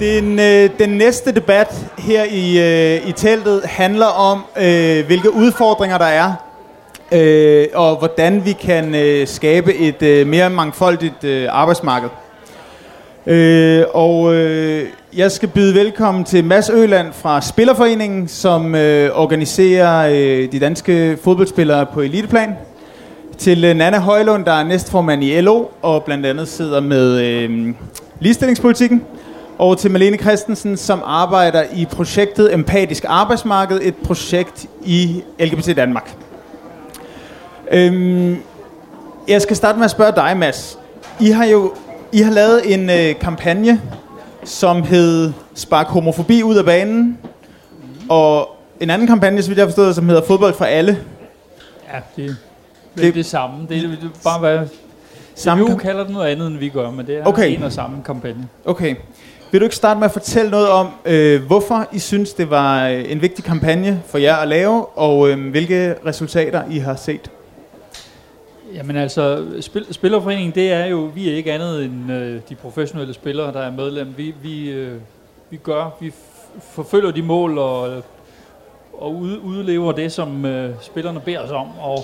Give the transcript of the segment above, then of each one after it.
Den, øh, den næste debat her i, øh, i teltet handler om, øh, hvilke udfordringer der er, øh, og hvordan vi kan øh, skabe et øh, mere mangfoldigt øh, arbejdsmarked. Øh, og øh, jeg skal byde velkommen til Mads Øland fra Spillerforeningen, som øh, organiserer øh, de danske fodboldspillere på eliteplan. Til øh, Nana Højlund, der er næstformand i LO, og blandt andet sidder med øh, ligestillingspolitikken og til Malene Christensen, som arbejder i projektet Empatisk Arbejdsmarked, et projekt i LGBT Danmark. Øhm, jeg skal starte med at spørge dig, Mads. I har jo I har lavet en øh, kampagne, som hed Spark homofobi ud af banen, og en anden kampagne, så vidt jeg har forstået, som hedder Fodbold for alle. Ja, det, det, det er det samme. Det er, bare, hvad Samme CBU kalder det noget andet, end vi gør, men det er Okay. en og samme kampagne. Okay. Vil du ikke starte med at fortælle noget om, øh, hvorfor I synes, det var øh, en vigtig kampagne for jer at lave, og øh, hvilke resultater I har set? Jamen altså, spil, Spillerforeningen, det er jo, vi er ikke andet end øh, de professionelle spillere, der er medlem. Vi, vi, øh, vi gør, vi f- forfølger de mål og, og ud, udlever det, som øh, spillerne beder os om. Og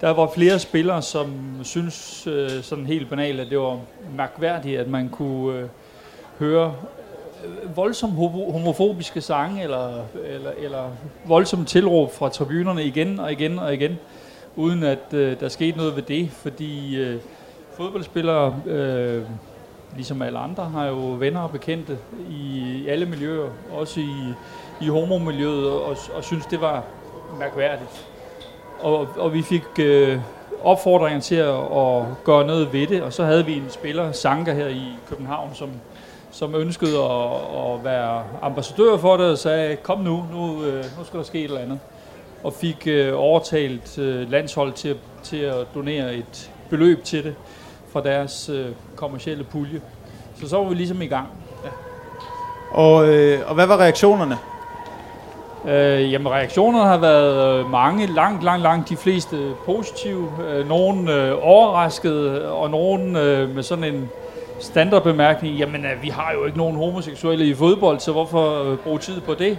der var flere spillere, som synes øh, sådan helt banalt, at det var mærkværdigt, at man kunne øh, høre øh, voldsomt homofobiske sange eller, eller, eller voldsomme tilråb fra tribunerne igen og igen og igen uden at øh, der skete noget ved det, fordi øh, fodboldspillere, øh, ligesom alle andre, har jo venner og bekendte i, alle miljøer, også i, i homomiljøet, og, og synes, det var mærkværdigt. Og, og vi fik øh, opfordringen til at, at gøre noget ved det, og så havde vi en spiller, Sanka, her i København, som, som ønskede at, at være ambassadør for det, og sagde, kom nu, nu, øh, nu skal der ske et eller andet og fik øh, overtalt øh, landshold til, til at donere et beløb til det fra deres øh, kommercielle pulje. Så så var vi ligesom i gang. Og, øh, og hvad var reaktionerne? Øh, jamen reaktionerne har været øh, mange, langt, langt, langt de fleste positive. Øh, nogle øh, overraskede, og nogle øh, med sådan en standardbemærkning, jamen øh, vi har jo ikke nogen homoseksuelle i fodbold, så hvorfor øh, bruge tid på det?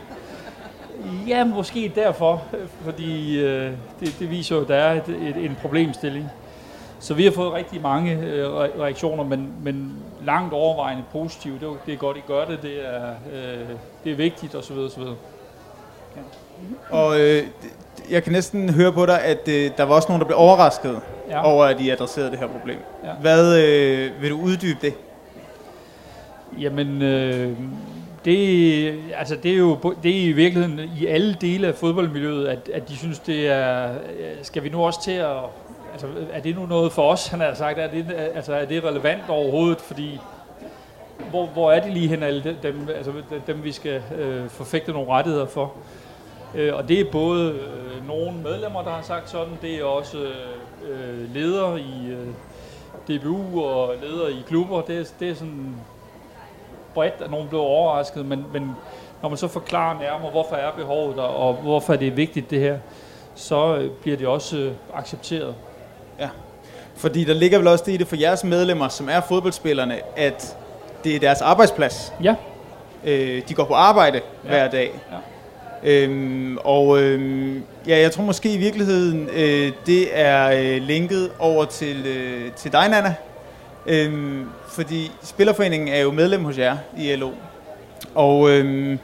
Ja, måske derfor, øh, fordi øh, det, det viser jo, at der er et, et, en problemstilling. Så vi har fået rigtig mange øh, reaktioner, men, men langt overvejende positive. Det er, det er godt, I gør det. Det er, øh, det er vigtigt osv. osv. Og øh, jeg kan næsten høre på dig, at øh, der var også nogen, der blev overrasket ja. Over, at I adresserede det her problem. Ja. Hvad øh, vil du uddybe det? Jamen, øh, det, altså det er jo det er i virkeligheden i alle dele af fodboldmiljøet, at, at de synes, det er, øh, skal vi nu også til at, altså er det nu noget for os, han har sagt, er det, altså, er det relevant overhovedet, fordi hvor, hvor er de lige hen, alle de- dem, altså dem vi skal øh, forfægte nogle rettigheder for? Øh, og det er både øh, nogle medlemmer, der har sagt sådan, det er også øh, ledere i øh, DBU og ledere i klubber, det er, det er sådan bredt, at nogen blev overrasket, men, men når man så forklarer nærmere, hvorfor er behovet der, og hvorfor er det vigtigt det her, så øh, bliver det også øh, accepteret. Fordi der ligger vel også det i det for jeres medlemmer, som er fodboldspillerne, at det er deres arbejdsplads. Ja. Øh, de går på arbejde Ja. hver dag. Ja. Øhm, og øhm, ja, jeg tror måske i virkeligheden, øh, det er øh, linket over til, øh, til dig, Nana. Øhm, fordi Spillerforeningen er jo medlem hos jer i LO. Og øhm,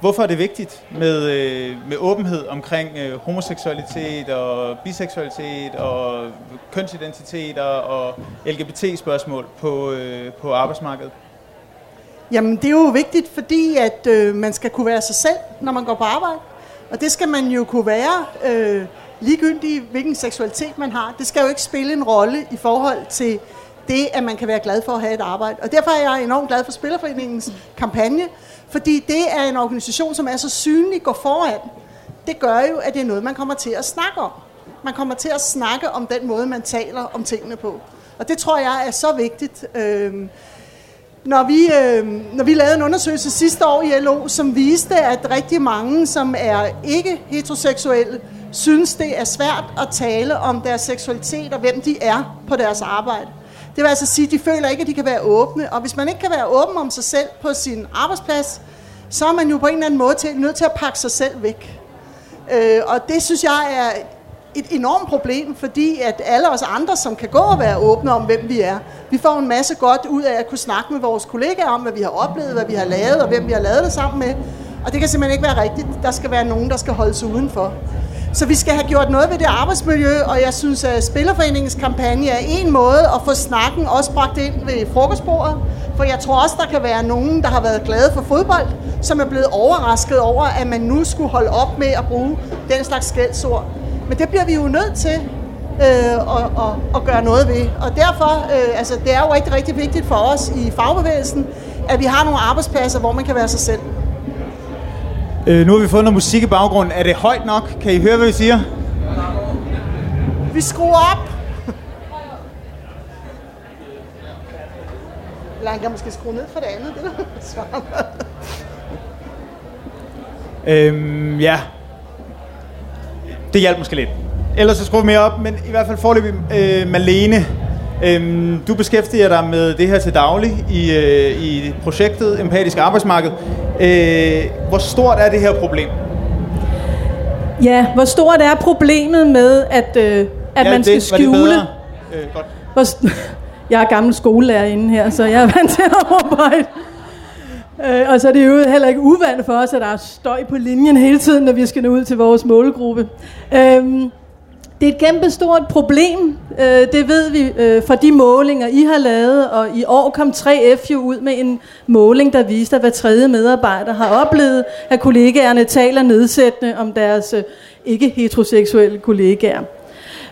hvorfor er det vigtigt med, øh, med åbenhed omkring øh, homoseksualitet og biseksualitet og kønsidentiteter og LGBT-spørgsmål på, øh, på arbejdsmarkedet? Jamen, det er jo vigtigt, fordi at øh, man skal kunne være sig selv, når man går på arbejde. Og det skal man jo kunne være, øh, ligegyldigt hvilken seksualitet man har. Det skal jo ikke spille en rolle i forhold til det, at man kan være glad for at have et arbejde. Og derfor er jeg enormt glad for Spillerforeningens kampagne, fordi det er en organisation, som er så synlig, går foran. Det gør jo, at det er noget, man kommer til at snakke om. Man kommer til at snakke om den måde, man taler om tingene på. Og det tror jeg er så vigtigt. Øh, når vi, øh, når vi lavede en undersøgelse sidste år i LO, som viste, at rigtig mange, som er ikke heteroseksuelle, synes, det er svært at tale om deres seksualitet og hvem de er på deres arbejde. Det vil altså sige, at de føler ikke, at de kan være åbne. Og hvis man ikke kan være åben om sig selv på sin arbejdsplads, så er man jo på en eller anden måde til, nødt til at pakke sig selv væk. Øh, og det synes jeg er et enormt problem, fordi at alle os andre, som kan gå og være åbne om, hvem vi er, vi får en masse godt ud af at kunne snakke med vores kollegaer om, hvad vi har oplevet, hvad vi har lavet, og hvem vi har lavet det sammen med. Og det kan simpelthen ikke være rigtigt. Der skal være nogen, der skal holdes udenfor. Så vi skal have gjort noget ved det arbejdsmiljø, og jeg synes, at Spillerforeningens kampagne er en måde at få snakken også bragt ind ved frokostbordet. For jeg tror også, der kan være nogen, der har været glade for fodbold, som er blevet overrasket over, at man nu skulle holde op med at bruge den slags skældsord. Men det bliver vi jo nødt til øh, at, at, at gøre noget ved. Og derfor, øh, altså det er jo rigtig, rigtig vigtigt for os i fagbevægelsen, at vi har nogle arbejdspladser, hvor man kan være sig selv. Øh, nu har vi fået noget musik i baggrunden. Er det højt nok? Kan I høre, hvad vi siger? Vi skruer op. Eller han kan måske skrue ned for det andet. Det er der. Øhm, ja. Det hjalp måske lidt. Ellers så skruer vi mere op, men i hvert fald forløbig øh, Malene. Øhm, du beskæftiger dig med det her til daglig i, øh, i projektet Empatisk Arbejdsmarked. Øh, hvor stort er det her problem? Ja, hvor stort er problemet med, at, øh, at ja, man skal det, det skjule... bedre? Øh, godt. Hvor, jeg er gammel skolelærer inde her, så jeg er vant til at arbejde. Øh, og så er det jo heller ikke uvandt for os, at der er støj på linjen hele tiden, når vi skal nå ud til vores målgruppe. Øhm, det er et kæmpe stort problem, øh, det ved vi øh, fra de målinger, I har lavet, og i år kom 3F jo ud med en måling, der viste, at hver tredje medarbejder har oplevet, at kollegaerne taler nedsættende om deres øh, ikke-heteroseksuelle kollegaer.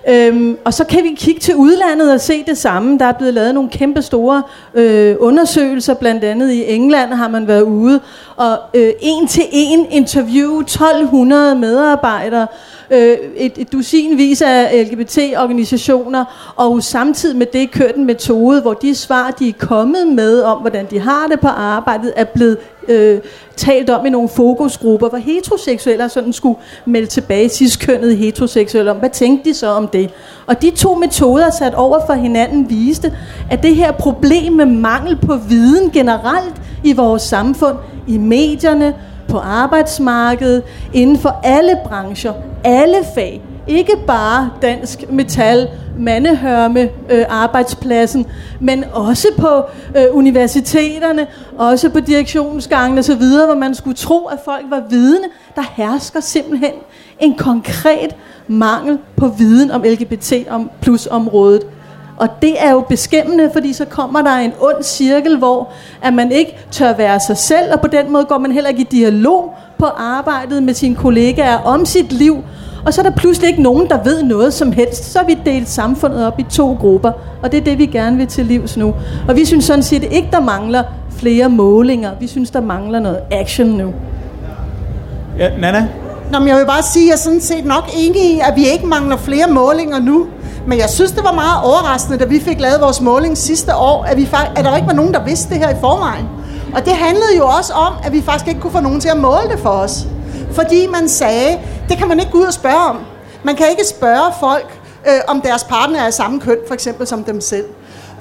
Øhm, og så kan vi kigge til udlandet og se det samme. Der er blevet lavet nogle kæmpe store øh, undersøgelser, blandt andet i England har man været ude og øh, en til en interview 1200 medarbejdere, øh, et, et dusinvis af LGBT-organisationer, og samtidig med det kørt en metode, hvor de svar, de er kommet med om, hvordan de har det på arbejdet, er blevet øh, talt om i nogle fokusgrupper, hvor heteroseksuelle sådan skulle melde tilbage sidstkønnede heteroseksuelle om, hvad tænkte de så om det? Og de to metoder sat over for hinanden viste, at det her problem med mangel på viden generelt i vores samfund, i medierne, på arbejdsmarkedet, inden for alle brancher, alle fag, ikke bare dansk metal, mandehørme øh, arbejdspladsen, men også på øh, universiteterne, også på direktionsgangen og så videre, hvor man skulle tro, at folk var vidne. Der hersker simpelthen en konkret mangel på viden om LGBT om plus området. Og det er jo beskæmmende, fordi så kommer der en ond cirkel, hvor at man ikke tør være sig selv, og på den måde går man heller ikke i dialog på arbejdet med sine kollegaer om sit liv. Og så er der pludselig ikke nogen, der ved noget som helst. Så har vi delt samfundet op i to grupper, og det er det, vi gerne vil til livs nu. Og vi synes sådan set ikke, der mangler flere målinger. Vi synes, der mangler noget action nu. Ja, Nana? Nå, men jeg vil bare sige, at jeg er sådan set nok enig i, at vi ikke mangler flere målinger nu. Men jeg synes, det var meget overraskende, da vi fik lavet vores måling sidste år, at, vi, at der ikke var nogen, der vidste det her i forvejen. Og det handlede jo også om, at vi faktisk ikke kunne få nogen til at måle det for os. Fordi man sagde, det kan man ikke gå ud og spørge om. Man kan ikke spørge folk, øh, om deres partner er af samme køn, for eksempel som dem selv.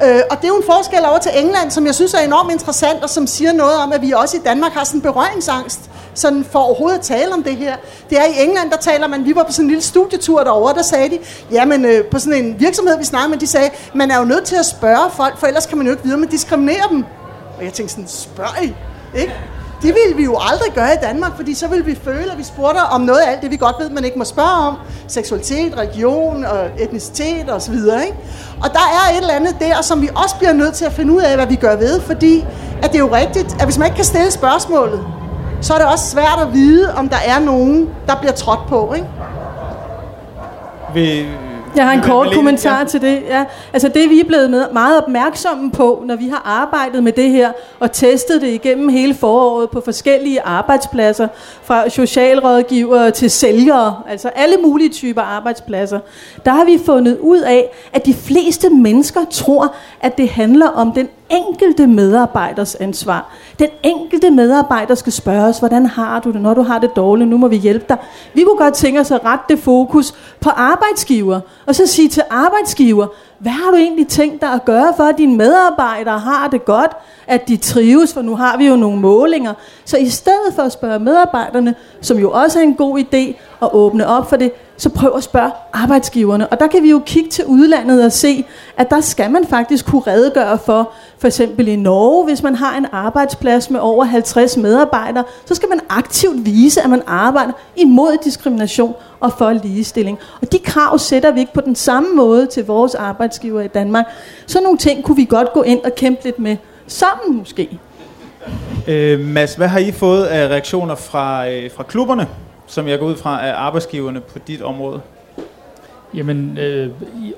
Øh, og det er jo en forskel over til England, som jeg synes er enormt interessant, og som siger noget om, at vi også i Danmark har sådan en berøringsangst, sådan for overhovedet at tale om det her. Det er i England, der taler man, vi var på sådan en lille studietur derovre, der sagde de, jamen øh, på sådan en virksomhed, vi snakkede med, de sagde, man er jo nødt til at spørge folk, for ellers kan man jo ikke videre med man diskriminerer dem. Og jeg tænkte sådan, spørg I, ikke? Det ville vi jo aldrig gøre i Danmark, fordi så ville vi føle, at vi spurgte om noget af alt det, vi godt ved, man ikke må spørge om. Seksualitet, religion og etnicitet osv. Ikke? Og der er et eller andet der, som vi også bliver nødt til at finde ud af, hvad vi gør ved, fordi at det er jo rigtigt, at hvis man ikke kan stille spørgsmålet, så er det også svært at vide, om der er nogen, der bliver trådt på. Ikke? Vil, jeg har en kort kommentar ja. til det. Ja. Altså det vi er blevet meget opmærksomme på, når vi har arbejdet med det her og testet det igennem hele foråret på forskellige arbejdspladser, fra socialrådgivere til sælgere, altså alle mulige typer arbejdspladser, der har vi fundet ud af, at de fleste mennesker tror, at det handler om den enkelte medarbejders ansvar. Den enkelte medarbejder skal spørges, hvordan har du det, når du har det dårligt, nu må vi hjælpe dig. Vi kunne godt tænke os at rette det fokus på arbejdsgiver, og så sige til arbejdsgiver, hvad har du egentlig tænkt dig at gøre for, at dine medarbejdere har det godt, at de trives, for nu har vi jo nogle målinger. Så i stedet for at spørge medarbejderne, som jo også er en god idé at åbne op for det, så prøv at spørge arbejdsgiverne. Og der kan vi jo kigge til udlandet og se, at der skal man faktisk kunne redegøre for, for eksempel i Norge, hvis man har en arbejdsplads med over 50 medarbejdere, så skal man aktivt vise, at man arbejder imod diskrimination og for ligestilling. Og de krav sætter vi ikke på den samme måde til vores arbejdsgiver i Danmark. Så nogle ting kunne vi godt gå ind og kæmpe lidt med sammen måske. Øh, Mads, hvad har I fået af reaktioner fra, øh, fra klubberne, som jeg går ud fra af arbejdsgiverne på dit område? Jamen, øh, i,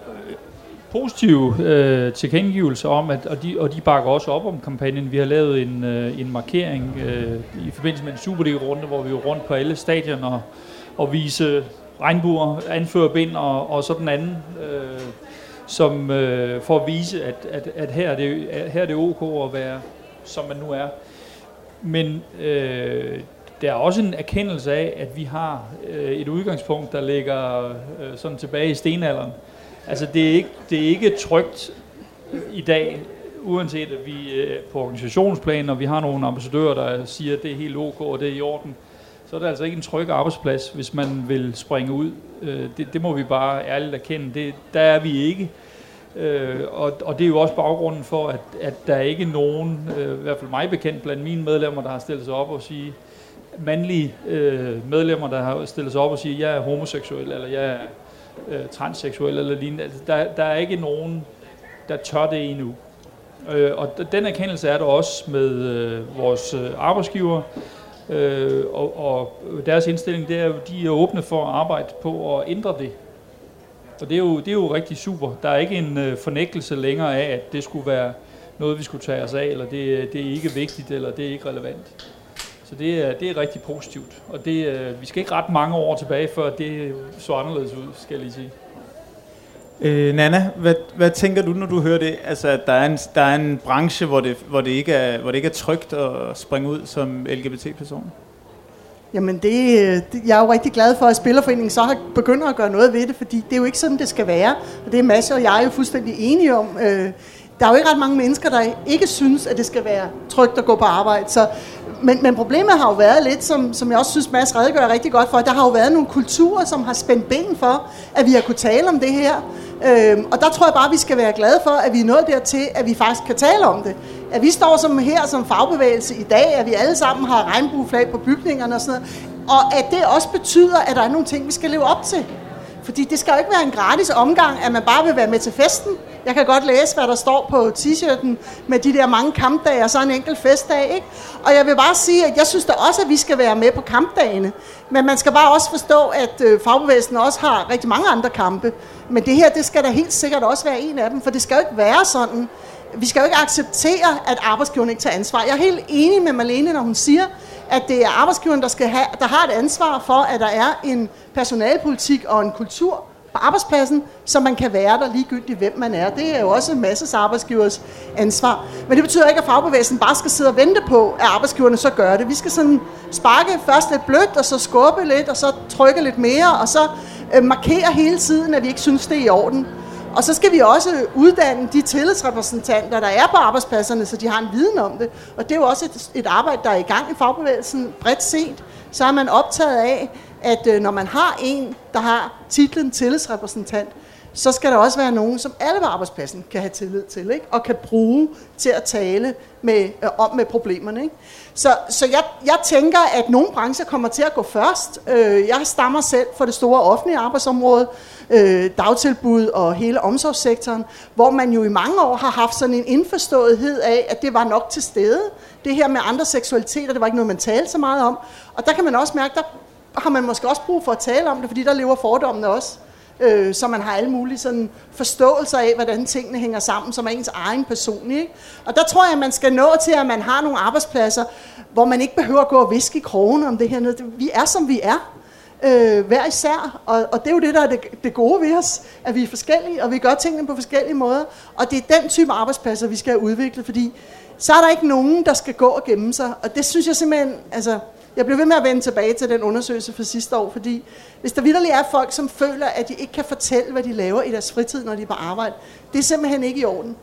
positive øh, tilkendegivelser om, at, og, de, og de bakker også op om kampagnen. Vi har lavet en, øh, en markering øh, i forbindelse med en Superliga-runde, hvor vi er rundt på alle stadioner og, vise regnbuer, anføre bind og, og sådan anden, øh, som øh, for at vise, at, at, at her, er det, her er det ok at være, som man nu er. Men øh, der er også en erkendelse af, at vi har øh, et udgangspunkt, der ligger øh, sådan tilbage i stenalderen. Altså det er ikke, det er ikke trygt øh, i dag, uanset at vi øh, på organisationsplan, og vi har nogle ambassadører, der siger, at det er helt ok, og det er i orden, så er det altså ikke en tryg arbejdsplads, hvis man vil springe ud. Øh, det, det må vi bare ærligt erkende. Det, der er vi ikke. Øh, og, og det er jo også baggrunden for, at, at der er ikke nogen, øh, i hvert fald mig bekendt blandt mine medlemmer, der har stillet sig op og sige, mandlige øh, medlemmer, der har stillet sig op og sige, jeg er homoseksuel, eller jeg er øh, transseksuel, eller lignende. Altså, der, der er ikke nogen, der tør det endnu. Øh, og den erkendelse er der også med øh, vores øh, arbejdsgiver, øh, og, og deres indstilling, det er de er åbne for at arbejde på at ændre det. Og det er jo, det er jo rigtig super. Der er ikke en øh, fornægtelse længere af, at det skulle være noget, vi skulle tage os af, eller det, øh, det er ikke vigtigt, eller det er ikke relevant. Så det er, det er rigtig positivt. Og det, øh, vi skal ikke ret mange år tilbage, før det så anderledes ud, skal jeg lige sige. Øh, Nana, hvad, hvad tænker du, når du hører det? Altså, at der er en, der er en branche, hvor det, hvor, det ikke er, hvor det ikke er trygt at springe ud som LGBT-person? Jamen det, øh, det, jeg er jo rigtig glad for, at Spillerforeningen så har begyndt at gøre noget ved det, fordi det er jo ikke sådan, det skal være. Og det er masser, og jeg er jo fuldstændig enige om. Øh, der er jo ikke ret mange mennesker, der ikke synes, at det skal være trygt at gå på arbejde. Så, men, men problemet har jo været lidt, som, som jeg også synes, Mads redegør rigtig godt for, at der har jo været nogle kulturer, som har spændt ben for, at vi har kunne tale om det her. Øhm, og der tror jeg bare, at vi skal være glade for, at vi er nået dertil, at vi faktisk kan tale om det. At vi står som her som fagbevægelse i dag, at vi alle sammen har regnbueflag på bygningerne og sådan noget. Og at det også betyder, at der er nogle ting, vi skal leve op til. Fordi det skal jo ikke være en gratis omgang, at man bare vil være med til festen. Jeg kan godt læse, hvad der står på t-shirten med de der mange kampdage og så en enkelt festdag. Ikke? Og jeg vil bare sige, at jeg synes da også, at vi skal være med på kampdagene. Men man skal bare også forstå, at øh, fagbevægelsen også har rigtig mange andre kampe. Men det her, det skal da helt sikkert også være en af dem, for det skal jo ikke være sådan. Vi skal jo ikke acceptere, at arbejdsgiveren ikke tager ansvar. Jeg er helt enig med Marlene, når hun siger, at det er arbejdsgiveren, der, skal have, der har et ansvar for, at der er en personalpolitik og en kultur på arbejdspladsen, så man kan være der ligegyldigt, hvem man er. Det er jo også en masse arbejdsgivers ansvar. Men det betyder ikke, at fagbevægelsen bare skal sidde og vente på, at arbejdsgiverne så gør det. Vi skal sådan sparke først lidt blødt, og så skubbe lidt, og så trykke lidt mere, og så øh, markere hele tiden, at vi ikke synes, det er i orden. Og så skal vi også uddanne de tillidsrepræsentanter, der er på arbejdspladserne, så de har en viden om det. Og det er jo også et, et arbejde, der er i gang i fagbevægelsen bredt set. Så er man optaget af, at øh, når man har en, der har titlen tillidsrepræsentant, så skal der også være nogen, som alle på arbejdspladsen kan have tillid til, ikke? og kan bruge til at tale med, øh, om med problemerne. Ikke? Så, så jeg, jeg tænker, at nogle brancher kommer til at gå først. Øh, jeg stammer selv for det store offentlige arbejdsområde, øh, dagtilbud og hele omsorgssektoren, hvor man jo i mange år har haft sådan en indforståethed af, at det var nok til stede. Det her med andre seksualiteter, det var ikke noget, man talte så meget om. Og der kan man også mærke, der har man måske også brug for at tale om det, fordi der lever fordommene også. Øh, øh, så man har alle mulige sådan forståelser af, hvordan tingene hænger sammen, som er ens egen person. Ikke? Og der tror jeg, at man skal nå til, at man har nogle arbejdspladser, hvor man ikke behøver at gå og viske i krogen om det her. Vi er, som vi er øh, hver især, og, og det er jo det, der er det, det gode ved os, at vi er forskellige, og vi gør tingene på forskellige måder, og det er den type arbejdspladser, vi skal udvikle, fordi så er der ikke nogen, der skal gå og gemme sig, og det synes jeg simpelthen, altså, jeg bliver ved med at vende tilbage til den undersøgelse fra sidste år, fordi hvis der vidderligt er folk, som føler, at de ikke kan fortælle, hvad de laver i deres fritid, når de er på arbejde, det er simpelthen ikke i orden.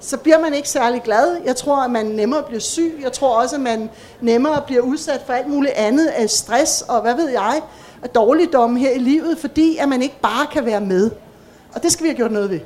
Så bliver man ikke særlig glad. Jeg tror, at man nemmere bliver syg. Jeg tror også, at man nemmere bliver udsat for alt muligt andet af stress og hvad ved jeg, af dårligdom her i livet, fordi at man ikke bare kan være med. Og det skal vi have gjort noget ved.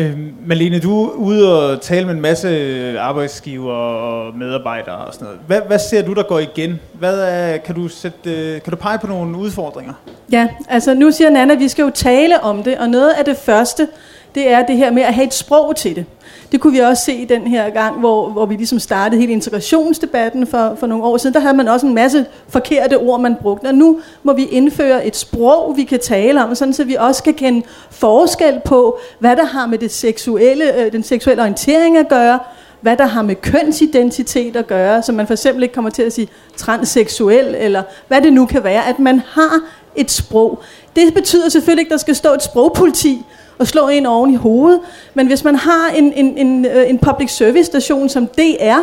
Øh, Malene, du er ude og tale med en masse arbejdsgiver og medarbejdere og sådan noget. Hvad, hvad ser du, der går igen? Hvad er, kan, du sætte, øh, kan du pege på nogle udfordringer? Ja, altså nu siger Nana, at vi skal jo tale om det, og noget af det første, det er det her med at have et sprog til det. Det kunne vi også se i den her gang, hvor, hvor vi ligesom startede hele integrationsdebatten for, for nogle år siden. Der havde man også en masse forkerte ord, man brugte. Og nu må vi indføre et sprog, vi kan tale om, sådan så vi også kan kende forskel på, hvad der har med det seksuelle, øh, den seksuelle orientering at gøre, hvad der har med kønsidentitet at gøre, så man for eksempel ikke kommer til at sige transseksuel, eller hvad det nu kan være, at man har et sprog. Det betyder selvfølgelig ikke, at der skal stå et sprogpoliti og slå en oven i hovedet. Men hvis man har en, en, en, øh, en public service station som DR,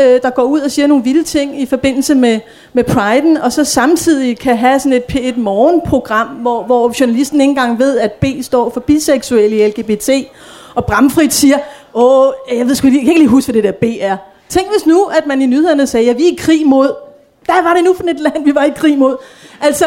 øh, der går ud og siger nogle vilde ting i forbindelse med, med Pride'en, og så samtidig kan have sådan et, et morgenprogram, hvor, hvor journalisten ikke engang ved, at B står for biseksuel i LGBT, og Bramfrit siger, åh, jeg, ved sgu, jeg kan ikke lige huske, hvad det der B er. Tænk hvis nu, at man i nyhederne sagde, at vi er i krig mod, hvad var det nu for et land, vi var i krig mod? Altså,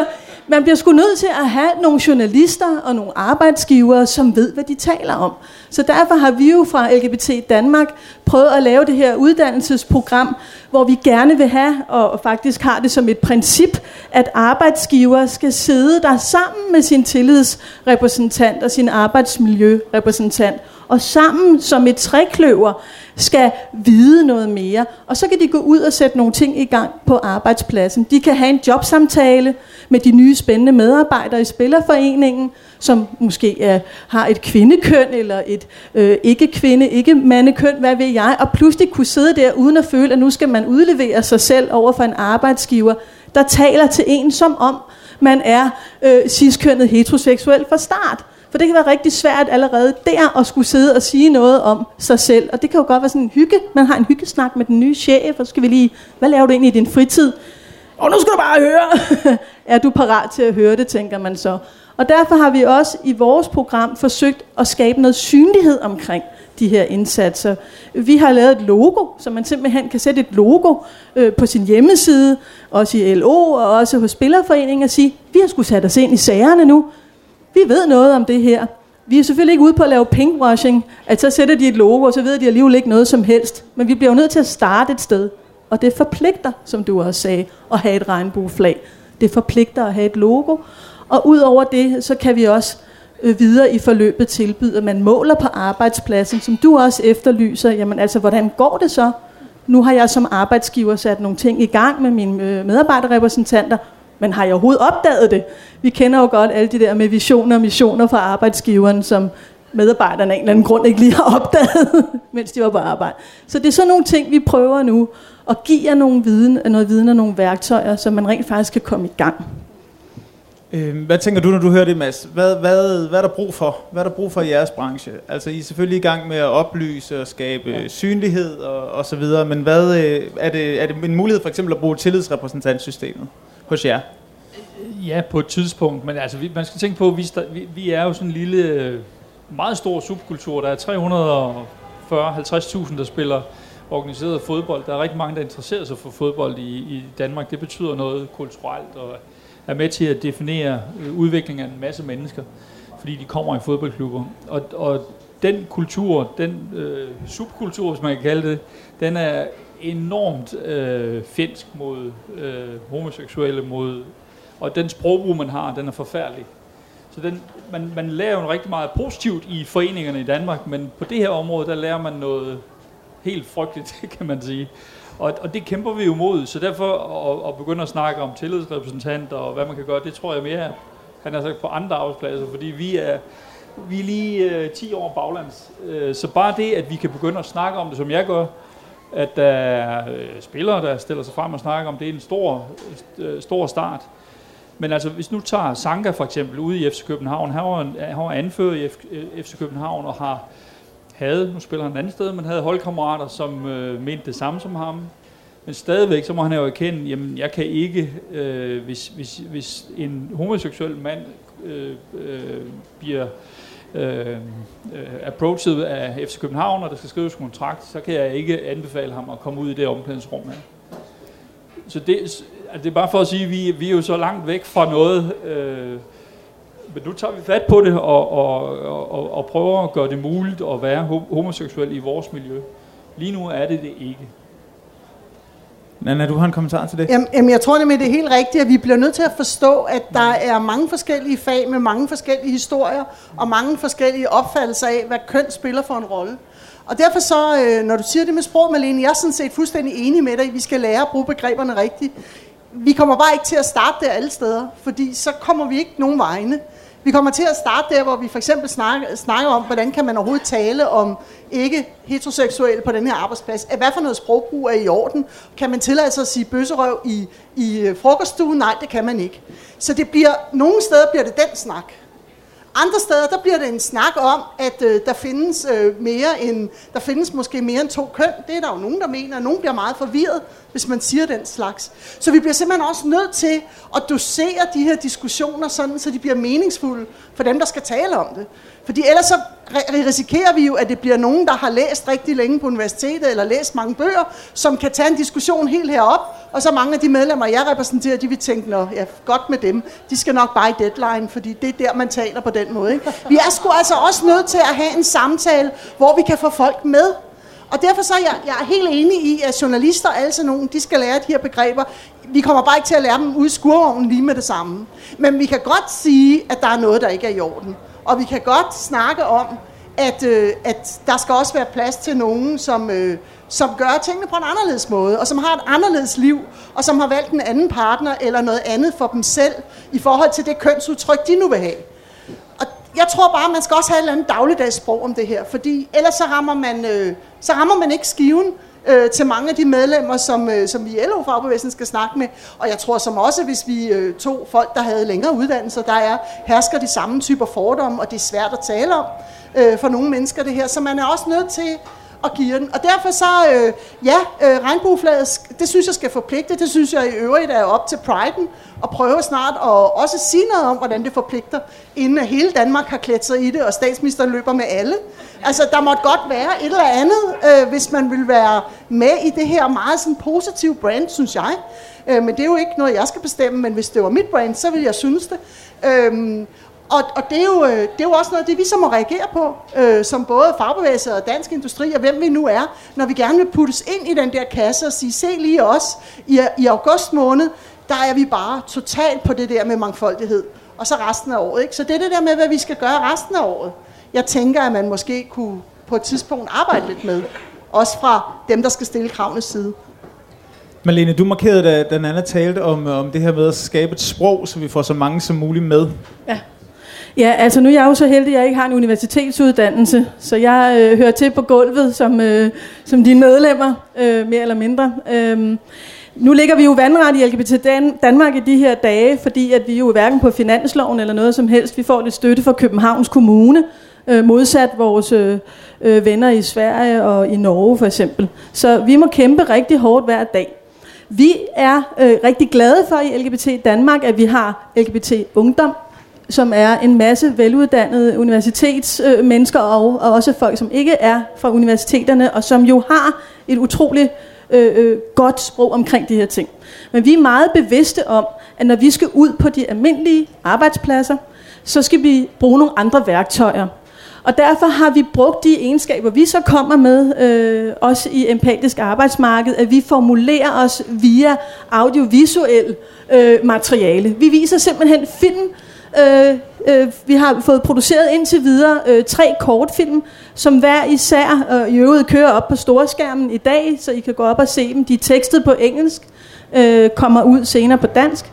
man bliver sgu nødt til at have nogle journalister og nogle arbejdsgivere, som ved, hvad de taler om. Så derfor har vi jo fra LGBT Danmark prøvet at lave det her uddannelsesprogram, hvor vi gerne vil have, og faktisk har det som et princip, at arbejdsgiver skal sidde der sammen med sin tillidsrepræsentant og sin arbejdsmiljørepræsentant, og sammen som et trækløver skal vide noget mere. Og så kan de gå ud og sætte nogle ting i gang på arbejdspladsen. De kan have en jobsamtale med de nye spændende medarbejdere i Spillerforeningen, som måske er, har et kvindekøn eller et øh, ikke-kvinde, ikke-mandekøn, hvad ved jeg, og pludselig kunne sidde der uden at føle, at nu skal man udlevere sig selv over for en arbejdsgiver, der taler til en som om, man er øh, ciskønnet heteroseksuel fra start. For det kan være rigtig svært allerede der at skulle sidde og sige noget om sig selv. Og det kan jo godt være sådan en hygge. Man har en hyggesnak med den nye chef, og så skal vi lige, hvad laver du egentlig i din fritid? Og nu skal du bare høre. er du parat til at høre det, tænker man så. Og derfor har vi også i vores program forsøgt at skabe noget synlighed omkring de her indsatser. Vi har lavet et logo, så man simpelthen kan sætte et logo øh, på sin hjemmeside, også i LO og også hos Spillerforeningen og sige, vi har skulle sat os ind i sagerne nu. Vi ved noget om det her. Vi er selvfølgelig ikke ude på at lave pinkwashing, at så sætter de et logo, og så ved de alligevel ikke noget som helst. Men vi bliver jo nødt til at starte et sted. Og det forpligter, som du også sagde, at have et regnbueflag. Det forpligter at have et logo. Og ud over det, så kan vi også øh, videre i forløbet tilbyde, at man måler på arbejdspladsen, som du også efterlyser. Jamen altså, hvordan går det så? Nu har jeg som arbejdsgiver sat nogle ting i gang med mine øh, medarbejderrepræsentanter, men har jeg overhovedet opdaget det? Vi kender jo godt alle de der med visioner og missioner fra arbejdsgiveren, som medarbejderne af en eller anden grund ikke lige har opdaget, mens de var på arbejde. Så det er sådan nogle ting, vi prøver nu, at give jer nogle viden, noget viden og nogle værktøjer, så man rent faktisk kan komme i gang. Øh, hvad tænker du, når du hører det, Mads? Hvad, hvad, hvad er der brug for? Hvad er der brug for i jeres branche? Altså, I er selvfølgelig i gang med at oplyse og skabe ja. synlighed og, og så videre, men hvad, øh, er, det, er det en mulighed for eksempel at bruge tillidsrepræsentantsystemet hos jer? Ja, på et tidspunkt, men altså, vi, man skal tænke på, at vi, vi, vi er jo sådan en lille, øh, meget stor subkultur. Der er 340-50.000, der spiller organiseret fodbold. Der er rigtig mange, der interesserer sig for fodbold i, i Danmark. Det betyder noget kulturelt og er med til at definere øh, udviklingen af en masse mennesker, fordi de kommer i fodboldklubber. Og, og den kultur, den øh, subkultur, hvis man kan kalde det, den er enormt øh, finsk mod øh, homoseksuelle, mod, og den sprogbrug, man har, den er forfærdelig. Så den, man, man lærer jo rigtig meget positivt i foreningerne i Danmark, men på det her område, der lærer man noget helt frygteligt, kan man sige. Og, og det kæmper vi jo mod, så derfor at, at begynde at snakke om tillidsrepræsentanter og hvad man kan gøre, det tror jeg mere, han har sagt på andre arbejdspladser, fordi vi er, vi er lige øh, 10 år baglands. Øh, så bare det, at vi kan begynde at snakke om det, som jeg gør, at der er øh, spillere, der stiller sig frem og snakker om, det er en stor, øh, stor start. Men altså, hvis nu tager Sanka for eksempel ude i FC København, han var, han var anført i FC øh, København og har havde, nu spiller han et andet sted, men havde holdkammerater, som øh, mente det samme som ham. Men stadigvæk, så må han jo erkende, jamen jeg kan ikke, øh, hvis, hvis, hvis en homoseksuel mand øh, øh, bliver Øh, øh, approachet approached af FC København, og der skal skrives kontrakt, så kan jeg ikke anbefale ham at komme ud i det omklædningsrum her. Så det, altså det er bare for at sige, at vi, vi er jo så langt væk fra noget, øh, men nu tager vi fat på det og, og, og, og prøver at gøre det muligt at være homoseksuel i vores miljø. Lige nu er det det ikke. Nana, du har en kommentar til det? Jamen, jamen jeg tror nemlig, det er helt rigtigt, at vi bliver nødt til at forstå, at der er mange forskellige fag med mange forskellige historier og mange forskellige opfattelser af, hvad køn spiller for en rolle. Og derfor så, øh, når du siger det med sprog, Malene, jeg er sådan set fuldstændig enig med dig, at vi skal lære at bruge begreberne rigtigt. Vi kommer bare ikke til at starte der alle steder, fordi så kommer vi ikke nogen vegne. Vi kommer til at starte der, hvor vi for eksempel snakker, snakker om, hvordan kan man overhovedet tale om ikke heteroseksuelle på den her arbejdsplads. Hvad for noget sprogbrug er i orden? Kan man tillade sig at sige bøsserøv i, i frokoststuen? Nej, det kan man ikke. Så det bliver, nogle steder bliver det den snak. Andre steder, der bliver det en snak om, at øh, der findes øh, mere end, der findes måske mere end to køn. Det er der jo nogen, der mener, og nogen bliver meget forvirret, hvis man siger den slags. Så vi bliver simpelthen også nødt til at dosere de her diskussioner, sådan, så de bliver meningsfulde for dem, der skal tale om det. Fordi ellers så risikerer vi jo, at det bliver nogen, der har læst rigtig længe på universitetet, eller læst mange bøger, som kan tage en diskussion helt herop, og så mange af de medlemmer, jeg repræsenterer, de vil tænke, Nå, ja, godt med dem. De skal nok bare i deadline, fordi det er der, man taler på den måde. Ikke? Vi er sgu altså også nødt til at have en samtale, hvor vi kan få folk med. Og derfor så er jeg, jeg er helt enig i, at journalister og alle sådan nogen, de skal lære de her begreber. Vi kommer bare ikke til at lære dem ud i skurvognen lige med det samme. Men vi kan godt sige, at der er noget, der ikke er i orden. Og vi kan godt snakke om, at, øh, at der skal også være plads til nogen, som, øh, som gør tingene på en anderledes måde, og som har et anderledes liv, og som har valgt en anden partner eller noget andet for dem selv, i forhold til det kønsudtryk, de nu vil have. Jeg tror bare, man skal også have et eller andet dagligdags sprog om det her, fordi ellers så rammer man, øh, så rammer man ikke skiven, øh, til mange af de medlemmer, som, øh, som vi i LO fagbevægelsen skal snakke med. Og jeg tror som også, hvis vi øh, tog folk, der havde længere uddannelser, der er hersker de samme typer fordomme, og det er svært at tale om øh, for nogle mennesker det her. Så man er også nødt til og giver den. Og derfor så, øh, ja, øh, regnbueflaget, det synes jeg skal forpligte. Det synes jeg i øvrigt er op til Pride'en at prøve snart at også sige noget om, hvordan det forpligter, inden hele Danmark har klædt sig i det, og statsministeren løber med alle. Altså, der måtte godt være et eller andet, øh, hvis man vil være med i det her meget sådan positive brand, synes jeg. Øh, men det er jo ikke noget, jeg skal bestemme, men hvis det var mit brand, så ville jeg synes det. Øh, og, og det, er jo, øh, det er jo også noget af det, vi så må reagere på, øh, som både fagbevægelse og dansk industri, og hvem vi nu er, når vi gerne vil puttes ind i den der kasse og sige, se lige os, i, i august måned, der er vi bare totalt på det der med mangfoldighed. Og så resten af året. Ikke? Så det er det der med, hvad vi skal gøre resten af året. Jeg tænker, at man måske kunne på et tidspunkt arbejde lidt med. Også fra dem, der skal stille kravene side. Malene, du markerede, da den anden talte om, om det her med at skabe et sprog, så vi får så mange som muligt med. Ja. Ja, altså nu er jeg jo så heldig, at jeg ikke har en universitetsuddannelse, så jeg øh, hører til på gulvet som, øh, som dine medlemmer, øh, mere eller mindre. Øh, nu ligger vi jo vandret i LGBT Dan- Danmark i de her dage, fordi at vi jo hverken på finansloven eller noget som helst, vi får lidt støtte fra Københavns Kommune, øh, modsat vores øh, øh, venner i Sverige og i Norge for eksempel. Så vi må kæmpe rigtig hårdt hver dag. Vi er øh, rigtig glade for i LGBT Danmark, at vi har LGBT Ungdom, som er en masse veluddannede universitetsmennesker øh, og, og også folk, som ikke er fra universiteterne, og som jo har et utroligt øh, øh, godt sprog omkring de her ting. Men vi er meget bevidste om, at når vi skal ud på de almindelige arbejdspladser, så skal vi bruge nogle andre værktøjer. Og derfor har vi brugt de egenskaber, vi så kommer med, øh, også i empatisk arbejdsmarked, at vi formulerer os via audiovisuel øh, materiale. Vi viser simpelthen film, Øh, øh, vi har fået produceret indtil videre øh, tre kortfilm, som hver især øh, i øvrigt kører op på storskærmen i dag, så I kan gå op og se dem. De er tekstet på engelsk, øh, kommer ud senere på dansk.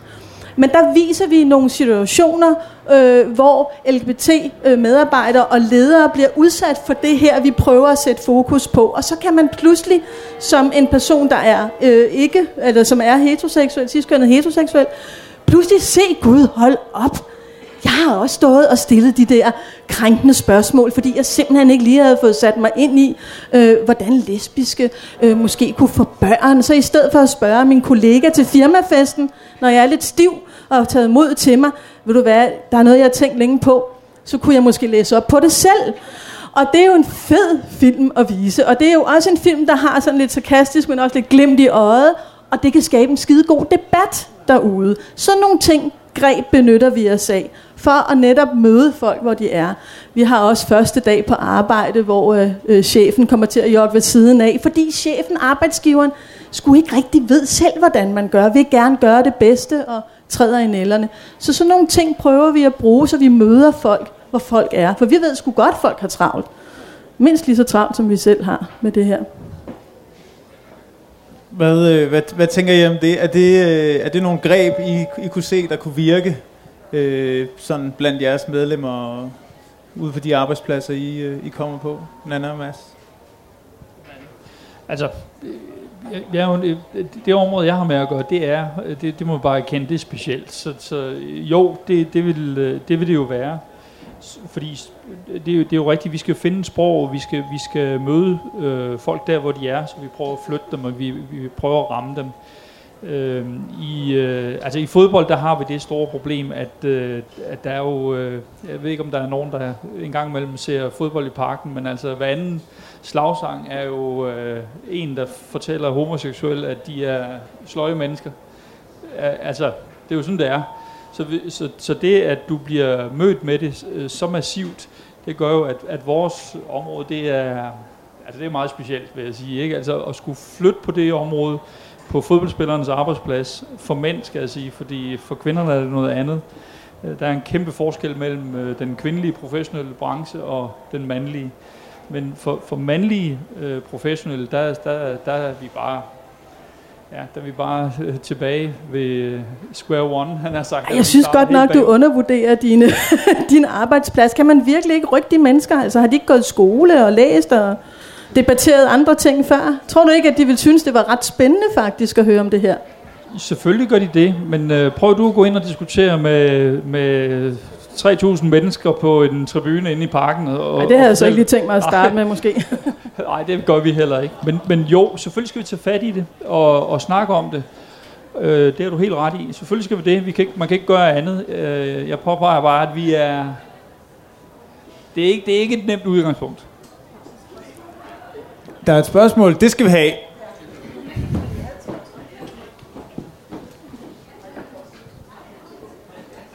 Men der viser vi nogle situationer, øh, hvor LGBT-medarbejdere øh, og ledere bliver udsat for det her, vi prøver at sætte fokus på. Og så kan man pludselig, som en person, der er øh, ikke, eller som er heteroseksuel, ciskønnet heteroseksuel, pludselig se Gud, hold op jeg har også stået og stillet de der krænkende spørgsmål, fordi jeg simpelthen ikke lige havde fået sat mig ind i, øh, hvordan lesbiske øh, måske kunne få børn. Så i stedet for at spørge min kollega til firmafesten, når jeg er lidt stiv og har taget mod til mig, vil du være, der er noget, jeg har tænkt længe på, så kunne jeg måske læse op på det selv. Og det er jo en fed film at vise, og det er jo også en film, der har sådan lidt sarkastisk, men også lidt glimt i øjet, og det kan skabe en skide god debat derude. Så nogle ting, greb benytter vi os af, for at netop møde folk, hvor de er. Vi har også første dag på arbejde, hvor øh, øh, chefen kommer til at jogge ved siden af, fordi chefen, arbejdsgiveren, skulle ikke rigtig ved selv, hvordan man gør, vil gerne gøre det bedste og træder i nælderne. Så sådan nogle ting prøver vi at bruge, så vi møder folk, hvor folk er. For vi ved sgu godt, at folk har travlt. Mindst lige så travlt, som vi selv har med det her. Hvad, øh, hvad, hvad tænker I om det? Er det, øh, er det nogle greb, I, I kunne se, der kunne virke øh, sådan blandt jeres medlemmer ude på de arbejdspladser, I, øh, I kommer på? Nana og Mads? Altså, øh, jeg, jeg, øh, det område, jeg har med at gøre, det er, øh, det, det må man bare erkende, det er specielt. Så, så jo, det, det, vil, det vil det jo være fordi det er, jo, det er jo rigtigt, vi skal finde sprog, vi skal, vi skal møde øh, folk der, hvor de er, så vi prøver at flytte dem, og vi, vi prøver at ramme dem. Øh, i, øh, altså i fodbold, der har vi det store problem, at, øh, at der er jo, øh, jeg ved ikke om der er nogen, der engang imellem ser fodbold i parken, men altså hver anden slagsang er jo øh, en, der fortæller homoseksuelle, at de er sløje mennesker. Altså, det er jo sådan, det er. Så, så, så det, at du bliver mødt med det øh, så massivt, det gør jo, at, at vores område, det er, altså det er meget specielt, vil jeg sige. Ikke? Altså at skulle flytte på det område, på fodboldspillernes arbejdsplads, for mænd, skal jeg sige, fordi for kvinderne er det noget andet. Øh, der er en kæmpe forskel mellem øh, den kvindelige professionelle branche og den mandlige. Men for, for mandlige øh, professionelle, der, der, der er vi bare Ja, da vi bare øh, tilbage ved øh, square one, han har sagt. Jeg synes godt nok, bag. du undervurderer dine, din arbejdsplads. Kan man virkelig ikke rykke de mennesker? Altså har de ikke gået i skole og læst og debatteret andre ting før? Tror du ikke, at de vil synes, det var ret spændende faktisk at høre om det her? Selvfølgelig gør de det, men øh, prøv du at gå ind og diskutere med, med 3.000 mennesker på en tribune inde i parken. Og, Ej, det havde jeg så ikke lige tænkt mig at starte med, måske. Nej, det gør vi heller ikke. Men, men jo, selvfølgelig skal vi tage fat i det og, og snakke om det. Øh, det har du helt ret i. Selvfølgelig skal vi det. Vi kan ikke, man kan ikke gøre andet. Øh, jeg påpeger bare, at vi er... Det er, ikke, det er ikke et nemt udgangspunkt. Der er et spørgsmål. Det skal vi have.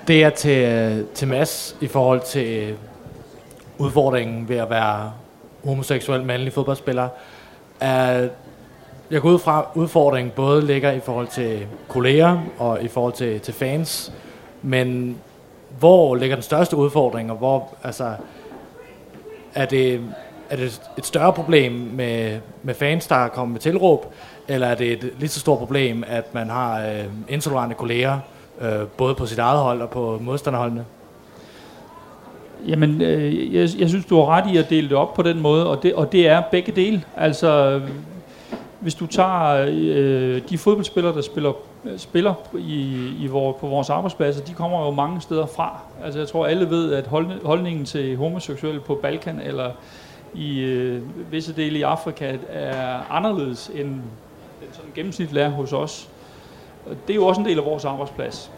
Det er til, øh, til Mads i forhold til øh, udfordringen ved at være homoseksuel mandlig fodboldspiller. Er, jeg går ud fra, at udfordringen både ligger i forhold til kolleger og i forhold til, til fans, men hvor ligger den største udfordring, og hvor, altså, er det, er det et større problem med, med fans, der kommer med tilråb, eller er det et lige så stort problem, at man har øh, intolerante kolleger, øh, både på sit eget hold og på modstanderholdene? Jamen, øh, jeg, jeg synes, du har ret i at dele det op på den måde, og det, og det er begge dele. Altså, hvis du tager øh, de fodboldspillere, der spiller, spiller i, i vor, på vores arbejdspladser, de kommer jo mange steder fra. Altså, jeg tror, alle ved, at hold, holdningen til homoseksuelle på Balkan eller i øh, visse dele i Afrika er anderledes end den sådan gennemsnitlige er hos os. Det er jo også en del af vores arbejdsplads.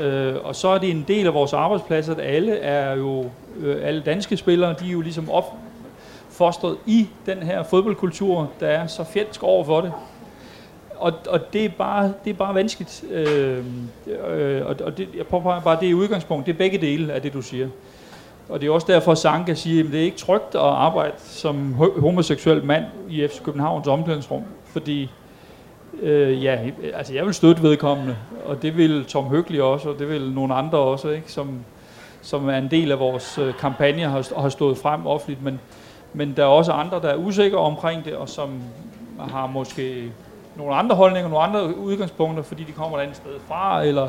Øh, og så er det en del af vores arbejdsplads, at alle er jo, øh, alle danske spillere, de er jo ligesom opfostret i den her fodboldkultur, der er så fjendsk over for det. Og, og det, er bare, det er bare vanskeligt. Øh, øh, og det, jeg påpeger bare, det er udgangspunkt. Det er begge dele af det, du siger. Og det er også derfor, at Sanka siger, at det er ikke trygt at arbejde som homoseksuel mand i FC Københavns omklædningsrum. Fordi Øh, ja, altså jeg vil støtte vedkommende, og det vil Tom Høgli også, og det vil nogle andre også, ikke? Som, som er en del af vores øh, kampagne og har, har stået frem offentligt, men, men der er også andre, der er usikre omkring det, og som har måske nogle andre holdninger, nogle andre udgangspunkter, fordi de kommer et andet sted fra, eller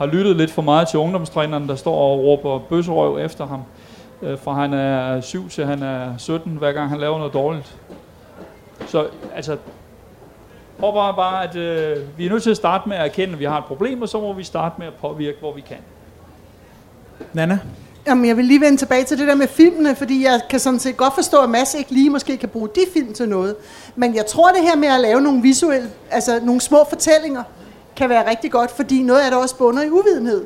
har lyttet lidt for meget til ungdomstræneren, der står og råber bøsserøv efter ham, øh, fra han er 7 til han er 17, hver gang han laver noget dårligt. Så altså, håber bare, at øh, vi er nødt til at starte med at erkende, at vi har et problem, og så må vi starte med at påvirke, hvor vi kan. Nana? Jamen, jeg vil lige vende tilbage til det der med filmene, fordi jeg kan sådan set godt forstå, at Mads ikke lige måske kan bruge de film til noget. Men jeg tror, det her med at lave nogle visuelle, altså nogle små fortællinger, kan være rigtig godt, fordi noget af det også bunder i uvidenhed.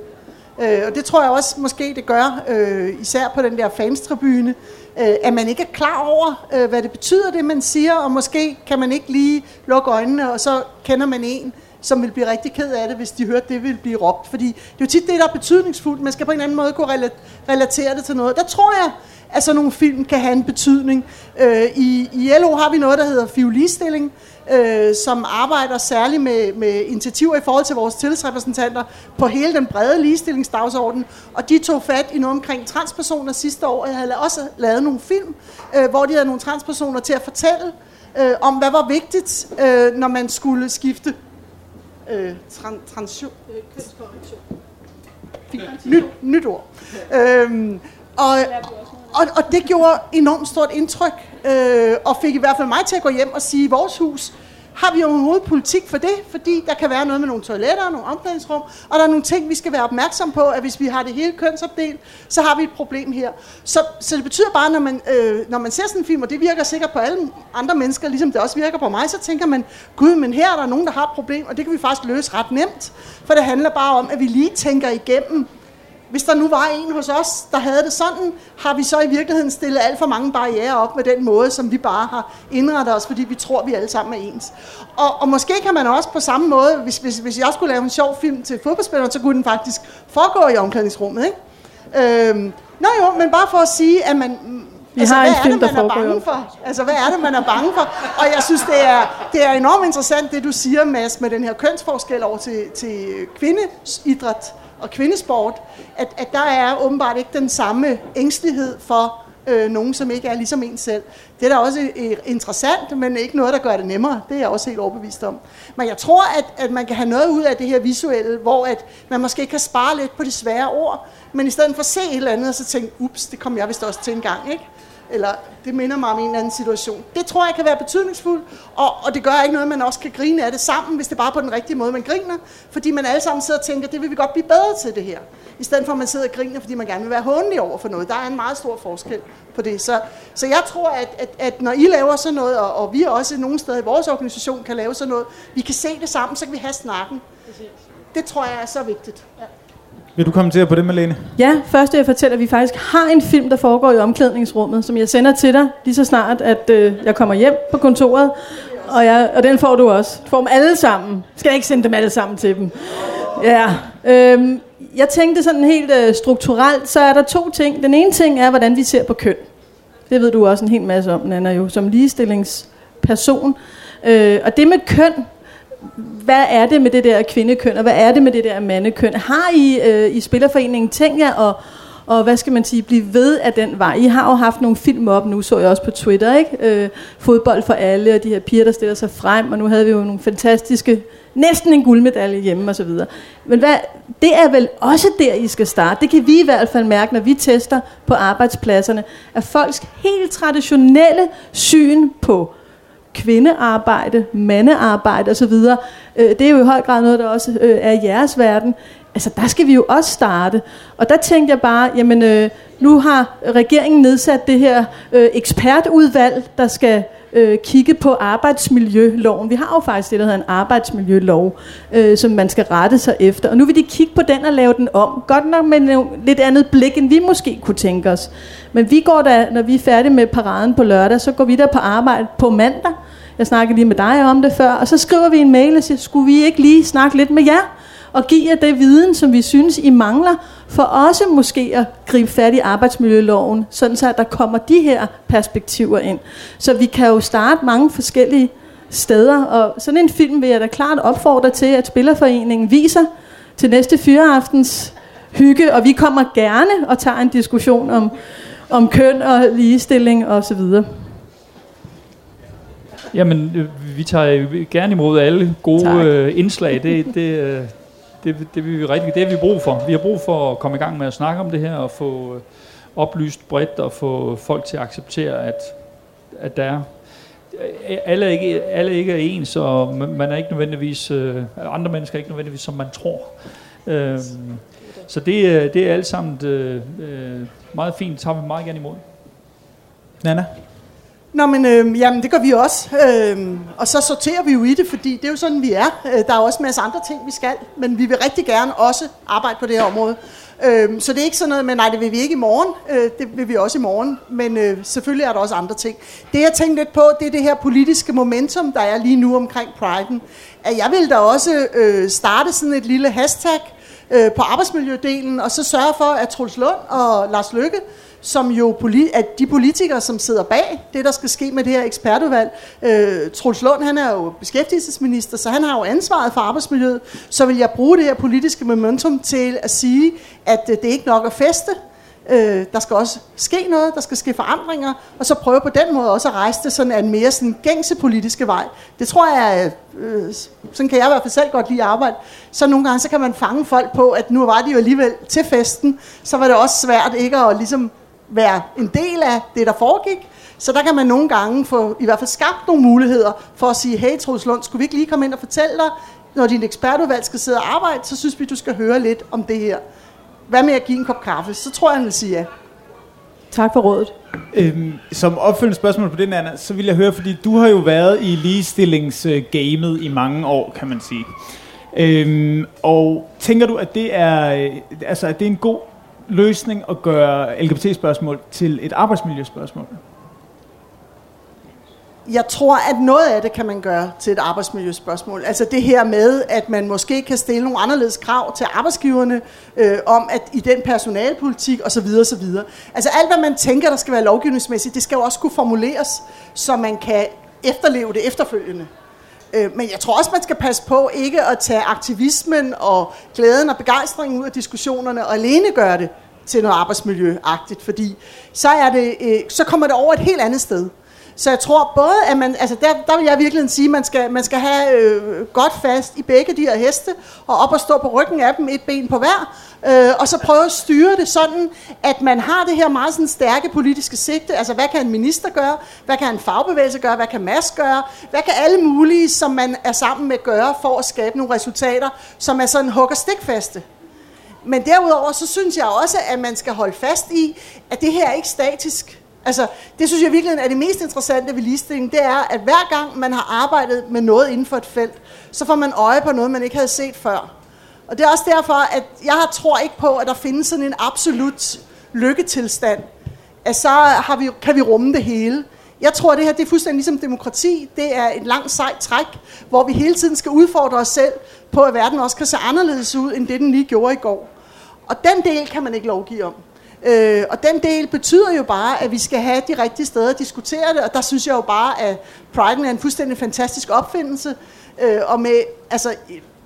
Øh, og det tror jeg også måske det gør, øh, især på den der fanstribune, øh, at man ikke er klar over, øh, hvad det betyder, det man siger, og måske kan man ikke lige lukke øjnene, og så kender man en, som vil blive rigtig ked af det, hvis de hørte, det vil blive råbt. Fordi det er jo tit det, der er betydningsfuldt. Man skal på en eller anden måde kunne relatere det til noget. Der tror jeg, at sådan nogle film kan have en betydning. Øh, i, I LO har vi noget, der hedder fiolistilling, øh, som arbejder særligt med, med initiativer i forhold til vores tillidsrepræsentanter på hele den brede ligestillingsdagsorden. Og de tog fat i noget omkring transpersoner sidste år, og jeg havde også lavet nogle film, øh, hvor de havde nogle transpersoner til at fortælle øh, om, hvad var vigtigt, øh, når man skulle skifte øh, tran, transion, øh, Nyt, nyt ord. Øhm, og, og, og det gjorde enormt stort indtryk, øh, og fik i hvert fald mig til at gå hjem og sige, vores hus har vi overhovedet politik for det? Fordi der kan være noget med nogle toiletter, nogle omklædningsrum, og der er nogle ting, vi skal være opmærksom på, at hvis vi har det hele kønsopdelt, så har vi et problem her. Så, så det betyder bare, når man, øh, når man ser sådan en film, og det virker sikkert på alle andre mennesker, ligesom det også virker på mig, så tænker man, gud, men her er der nogen, der har et problem, og det kan vi faktisk løse ret nemt. For det handler bare om, at vi lige tænker igennem, hvis der nu var en hos os, der havde det sådan, har vi så i virkeligheden stillet alt for mange barriere op med den måde, som vi bare har indrettet os, fordi vi tror, vi alle sammen er ens. Og, og måske kan man også på samme måde, hvis, hvis, hvis jeg skulle lave en sjov film til fodboldspillere, så kunne den faktisk foregå i omklædningsrummet. Ikke? Øhm, nå jo, men bare for at sige, at man, vi altså, har en film, er der er bange for? Altså, hvad er det, man er bange for? Og jeg synes, det er, det er enormt interessant, det du siger, Mads, med den her kønsforskel over til, til kvindeidræt og kvindesport, at, at der er åbenbart ikke den samme ængstelighed for øh, nogen, som ikke er ligesom en selv. Det er da også øh, interessant, men ikke noget, der gør det nemmere. Det er jeg også helt overbevist om. Men jeg tror, at, at man kan have noget ud af det her visuelle, hvor at man måske kan spare lidt på de svære ord, men i stedet for at se et eller andet, og så tænke, ups, det kom jeg vist også til en gang, ikke? Eller det minder mig om en eller anden situation. Det tror jeg kan være betydningsfuldt, og, og det gør ikke noget, man også kan grine af det sammen, hvis det bare er på den rigtige måde, man griner, fordi man alle sammen sidder og tænker, det vil vi godt blive bedre til det her, i stedet for at man sidder og griner, fordi man gerne vil være håndelig over for noget. Der er en meget stor forskel på det. Så, så jeg tror, at, at, at når I laver sådan noget, og, og vi også nogle steder i vores organisation kan lave sådan noget, vi kan se det sammen, så kan vi have snakken. Det tror jeg er så vigtigt. Ja. Vil du kommentere på det, Malene? Ja, først vil jeg fortælle, at vi faktisk har en film, der foregår i omklædningsrummet, som jeg sender til dig lige så snart, at øh, jeg kommer hjem på kontoret. Og, jeg, og den får du også. Du får dem alle sammen. Skal jeg ikke sende dem alle sammen til dem? Ja. Øhm, jeg tænkte sådan helt øh, strukturelt, så er der to ting. Den ene ting er, hvordan vi ser på køn. Det ved du også en hel masse om, Nana, jo, som ligestillingsperson. Øh, og det med køn, hvad er det med det der kvindekøn, og hvad er det med det der mandekøn? Har I øh, i Spillerforeningen tænkt jer at og hvad skal man sige, blive ved af den vej. I har jo haft nogle film op nu, så jeg også på Twitter, ikke? Øh, fodbold for alle, og de her piger, der stiller sig frem, og nu havde vi jo nogle fantastiske, næsten en guldmedalje hjemme og så videre. Men hvad, det er vel også der, I skal starte. Det kan vi i hvert fald mærke, når vi tester på arbejdspladserne, at folks helt traditionelle syn på kvindearbejde, mandearbejde osv., øh, det er jo i høj grad noget, der også øh, er i jeres verden. Altså, der skal vi jo også starte. Og der tænkte jeg bare, jamen, øh, nu har regeringen nedsat det her øh, ekspertudvalg, der skal øh, kigge på arbejdsmiljøloven. Vi har jo faktisk det, der hedder en arbejdsmiljølov, øh, som man skal rette sig efter. Og nu vil de kigge på den og lave den om. Godt nok med en lidt andet blik, end vi måske kunne tænke os. Men vi går da, når vi er færdige med paraden på lørdag, så går vi der på arbejde på mandag. Jeg snakkede lige med dig om det før. Og så skriver vi en mail og siger, skulle vi ikke lige snakke lidt med jer? Og give jer det viden, som vi synes, I mangler, for også måske at gribe fat i arbejdsmiljøloven, sådan så at der kommer de her perspektiver ind. Så vi kan jo starte mange forskellige steder, og sådan en film vil jeg da klart opfordre til, at Spillerforeningen viser til næste fyreaftens hygge, og vi kommer gerne og tager en diskussion om, om køn og ligestilling og så videre. Jamen, øh, vi tager gerne imod alle gode øh, indslag. Det, det, det, det, det, vi rigtig, det har vi brug for. Vi har brug for at komme i gang med at snakke om det her og få øh, oplyst bredt og få folk til at acceptere, at, at der er øh, alle ikke, alle ikke er ens, og man er ikke nødvendigvis, øh, andre mennesker er ikke nødvendigvis, som man tror. Øhm, så det, øh, det er alt sammen øh, meget fint, tager vi meget gerne imod. Nana? Nå, men øh, jamen, det gør vi også. Øh, og så sorterer vi jo i det, fordi det er jo sådan, vi er. Øh, der er også en masse andre ting, vi skal, men vi vil rigtig gerne også arbejde på det her område. Øh, så det er ikke sådan noget med, nej, det vil vi ikke i morgen. Øh, det vil vi også i morgen, men øh, selvfølgelig er der også andre ting. Det, jeg tænkte lidt på, det er det her politiske momentum, der er lige nu omkring Pride'en. At jeg vil da også øh, starte sådan et lille hashtag øh, på arbejdsmiljødelen, og så sørge for, at Truls Lund og Lars Lykke som jo at de politikere, som sidder bag det, der skal ske med det her ekspertudvalg. Øh, Truls Lund, han er jo beskæftigelsesminister, så han har jo ansvaret for arbejdsmiljøet. Så vil jeg bruge det her politiske momentum til at sige, at øh, det er ikke nok at feste. Øh, der skal også ske noget, der skal ske forandringer, og så prøve på den måde også at rejse det sådan en mere sådan gængse politiske vej. Det tror jeg, øh, sådan kan jeg i hvert fald selv godt lide at arbejde. Så nogle gange så kan man fange folk på, at nu var de jo alligevel til festen, så var det også svært ikke at ligesom være en del af det, der foregik. Så der kan man nogle gange få i hvert fald skabt nogle muligheder for at sige, hey Troels Lund, skulle vi ikke lige komme ind og fortælle dig, når din ekspertudvalg skal sidde og arbejde, så synes vi, du skal høre lidt om det her. Hvad med at give en kop kaffe? Så tror jeg, han vil sige ja. Tak for rådet. Øhm, som opfølgende spørgsmål på den, Anna, så vil jeg høre, fordi du har jo været i ligestillingsgamet i mange år, kan man sige. Øhm, og tænker du, at det er, øh, altså, at det er en god løsning at gøre LGBT-spørgsmål til et arbejdsmiljøspørgsmål? Jeg tror, at noget af det kan man gøre til et arbejdsmiljøspørgsmål. Altså det her med, at man måske kan stille nogle anderledes krav til arbejdsgiverne øh, om, at i den personalpolitik osv. osv. Altså alt, hvad man tænker, der skal være lovgivningsmæssigt, det skal jo også kunne formuleres, så man kan efterleve det efterfølgende. Øh, men jeg tror også, man skal passe på ikke at tage aktivismen og glæden og begejstringen ud af diskussionerne og alene gøre det til noget arbejdsmiljøagtigt, fordi så, er det, øh, så kommer det over et helt andet sted. Så jeg tror både, at man, altså der, der vil jeg virkelig sige, at man skal, man skal have øh, godt fast i begge de her heste, og op og stå på ryggen af dem, et ben på hver, øh, og så prøve at styre det sådan, at man har det her meget sådan stærke politiske sigte, altså hvad kan en minister gøre, hvad kan en fagbevægelse gøre, hvad kan Mads gøre, hvad kan alle mulige, som man er sammen med gøre, for at skabe nogle resultater, som er sådan hugger stikfaste. Men derudover, så synes jeg også, at man skal holde fast i, at det her er ikke statisk. Altså, det synes jeg virkelig er det mest interessante ved ligestilling, det er, at hver gang man har arbejdet med noget inden for et felt, så får man øje på noget, man ikke havde set før. Og det er også derfor, at jeg tror ikke på, at der findes sådan en absolut lykketilstand, at så har vi, kan vi rumme det hele. Jeg tror, at det her det er fuldstændig ligesom demokrati. Det er en lang sej træk, hvor vi hele tiden skal udfordre os selv på, at verden også kan se anderledes ud, end det den lige gjorde i går. Og den del kan man ikke lovgive om. Øh, og den del betyder jo bare, at vi skal have de rigtige steder at diskutere det, og der synes jeg jo bare, at Pride er en fuldstændig fantastisk opfindelse, øh, og med, altså,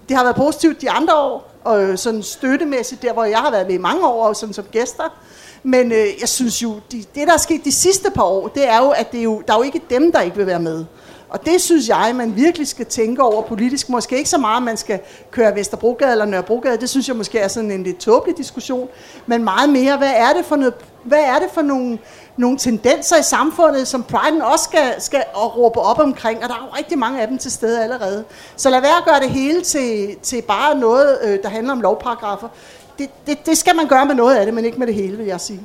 det har været positivt de andre år, og øh, sådan støttemæssigt, der hvor jeg har været med i mange år, og sådan som gæster, men øh, jeg synes jo, de, det der er sket de sidste par år, det er jo, at det er jo, der er jo ikke dem, der ikke vil være med. Og det synes jeg, man virkelig skal tænke over politisk. Måske ikke så meget, at man skal køre Vesterbrogade eller Nørrebrogade. Det synes jeg måske er sådan en lidt tåbelig diskussion. Men meget mere, hvad er det for, noget, hvad er det for nogle, nogle tendenser i samfundet, som Pride også skal, skal råbe op omkring. Og der er jo rigtig mange af dem til stede allerede. Så lad være at gøre det hele til, til bare noget, øh, der handler om lovparagrafer. Det, det, det skal man gøre med noget af det, men ikke med det hele, vil jeg sige.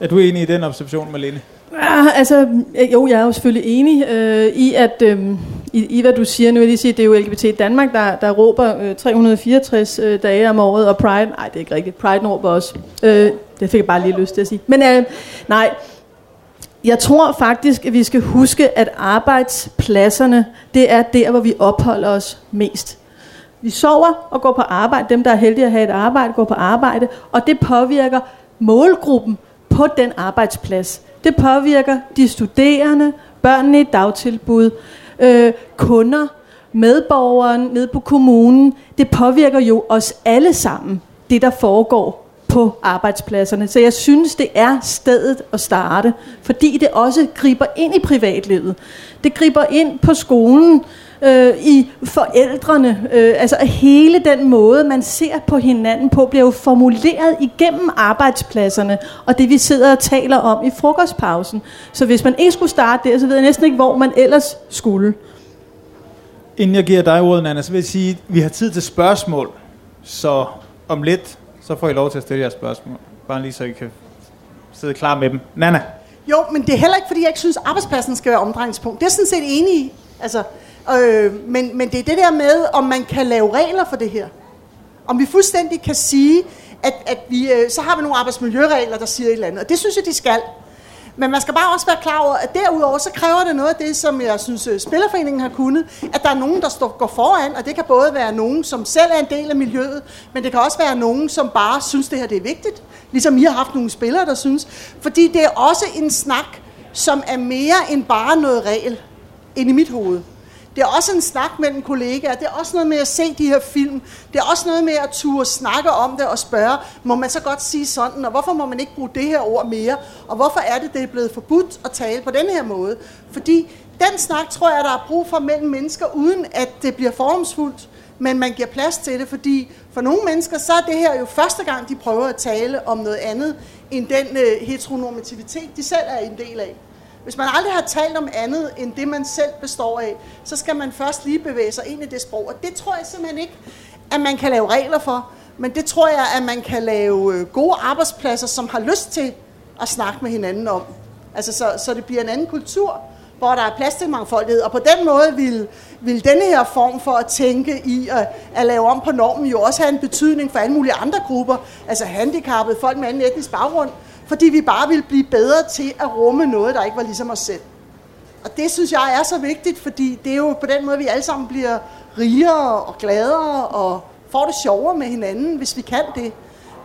Er du enig i den observation, Malene? Ja, altså, jo, jeg er jo selvfølgelig enig øh, i, at øh, i, i, hvad du siger. Nu vil jeg sige, at det er jo LGBT Danmark, der, der råber øh, 364 øh, dage om året, og Pride, nej, det er ikke rigtigt, Pride råber også. Øh, det fik jeg bare lige lyst til at sige. Men øh, nej, jeg tror faktisk, at vi skal huske, at arbejdspladserne, det er der, hvor vi opholder os mest. Vi sover og går på arbejde. Dem, der er heldige at have et arbejde, går på arbejde. Og det påvirker målgruppen på den arbejdsplads. Det påvirker de studerende, børnene i dagtilbud, øh, kunder, medborgeren nede på kommunen. Det påvirker jo os alle sammen, det der foregår på arbejdspladserne. Så jeg synes, det er stedet at starte, fordi det også griber ind i privatlivet. Det griber ind på skolen, øh, i forældrene. Øh, altså hele den måde, man ser på hinanden på, bliver jo formuleret igennem arbejdspladserne, og det vi sidder og taler om i frokostpausen. Så hvis man ikke skulle starte der, så ved jeg næsten ikke, hvor man ellers skulle. Inden jeg giver dig ordet, Anna, så vil jeg sige, at vi har tid til spørgsmål. Så om lidt, så får I lov til at stille jeres spørgsmål. Bare lige så I kan sidde klar med dem. Nana? Jo, men det er heller ikke, fordi jeg ikke synes, arbejdspladsen skal være omdrejningspunkt. Det er jeg sådan set enig i. Altså, øh, men, men det er det der med, om man kan lave regler for det her. Om vi fuldstændig kan sige, at, at vi, øh, så har vi nogle arbejdsmiljøregler, der siger et eller andet. Og det synes jeg, de skal. Men man skal bare også være klar over, at derudover så kræver det noget af det, som jeg synes, øh, Spillerforeningen har kunnet, at der er nogen, der står, går foran, og det kan både være nogen, som selv er en del af miljøet, men det kan også være nogen, som bare synes, det her det er vigtigt. Ligesom I har haft nogle spillere, der synes. Fordi det er også en snak, som er mere end bare noget regel, ind i mit hoved. Det er også en snak mellem kollegaer. Det er også noget med at se de her film. Det er også noget med at turde snakke om det og spørge, må man så godt sige sådan, og hvorfor må man ikke bruge det her ord mere? Og hvorfor er det, det er blevet forbudt at tale på den her måde? Fordi den snak tror jeg, der er brug for mellem mennesker, uden at det bliver formsfuldt men man giver plads til det, fordi for nogle mennesker, så er det her jo første gang, de prøver at tale om noget andet, end den øh, heteronormativitet, de selv er en del af. Hvis man aldrig har talt om andet end det, man selv består af, så skal man først lige bevæge sig ind i det sprog. Og det tror jeg simpelthen ikke, at man kan lave regler for. Men det tror jeg, at man kan lave øh, gode arbejdspladser, som har lyst til at snakke med hinanden om. Altså, så, så det bliver en anden kultur, hvor der er plads til mangfoldighed. Og på den måde vil, vil denne her form for at tænke i at, at lave om på normen jo også have en betydning for alle mulige andre grupper, altså handicappede, folk med anden etnisk baggrund, fordi vi bare ville blive bedre til at rumme noget, der ikke var ligesom os selv. Og det synes jeg er så vigtigt, fordi det er jo på den måde, vi alle sammen bliver rigere og gladere og får det sjovere med hinanden, hvis vi kan det.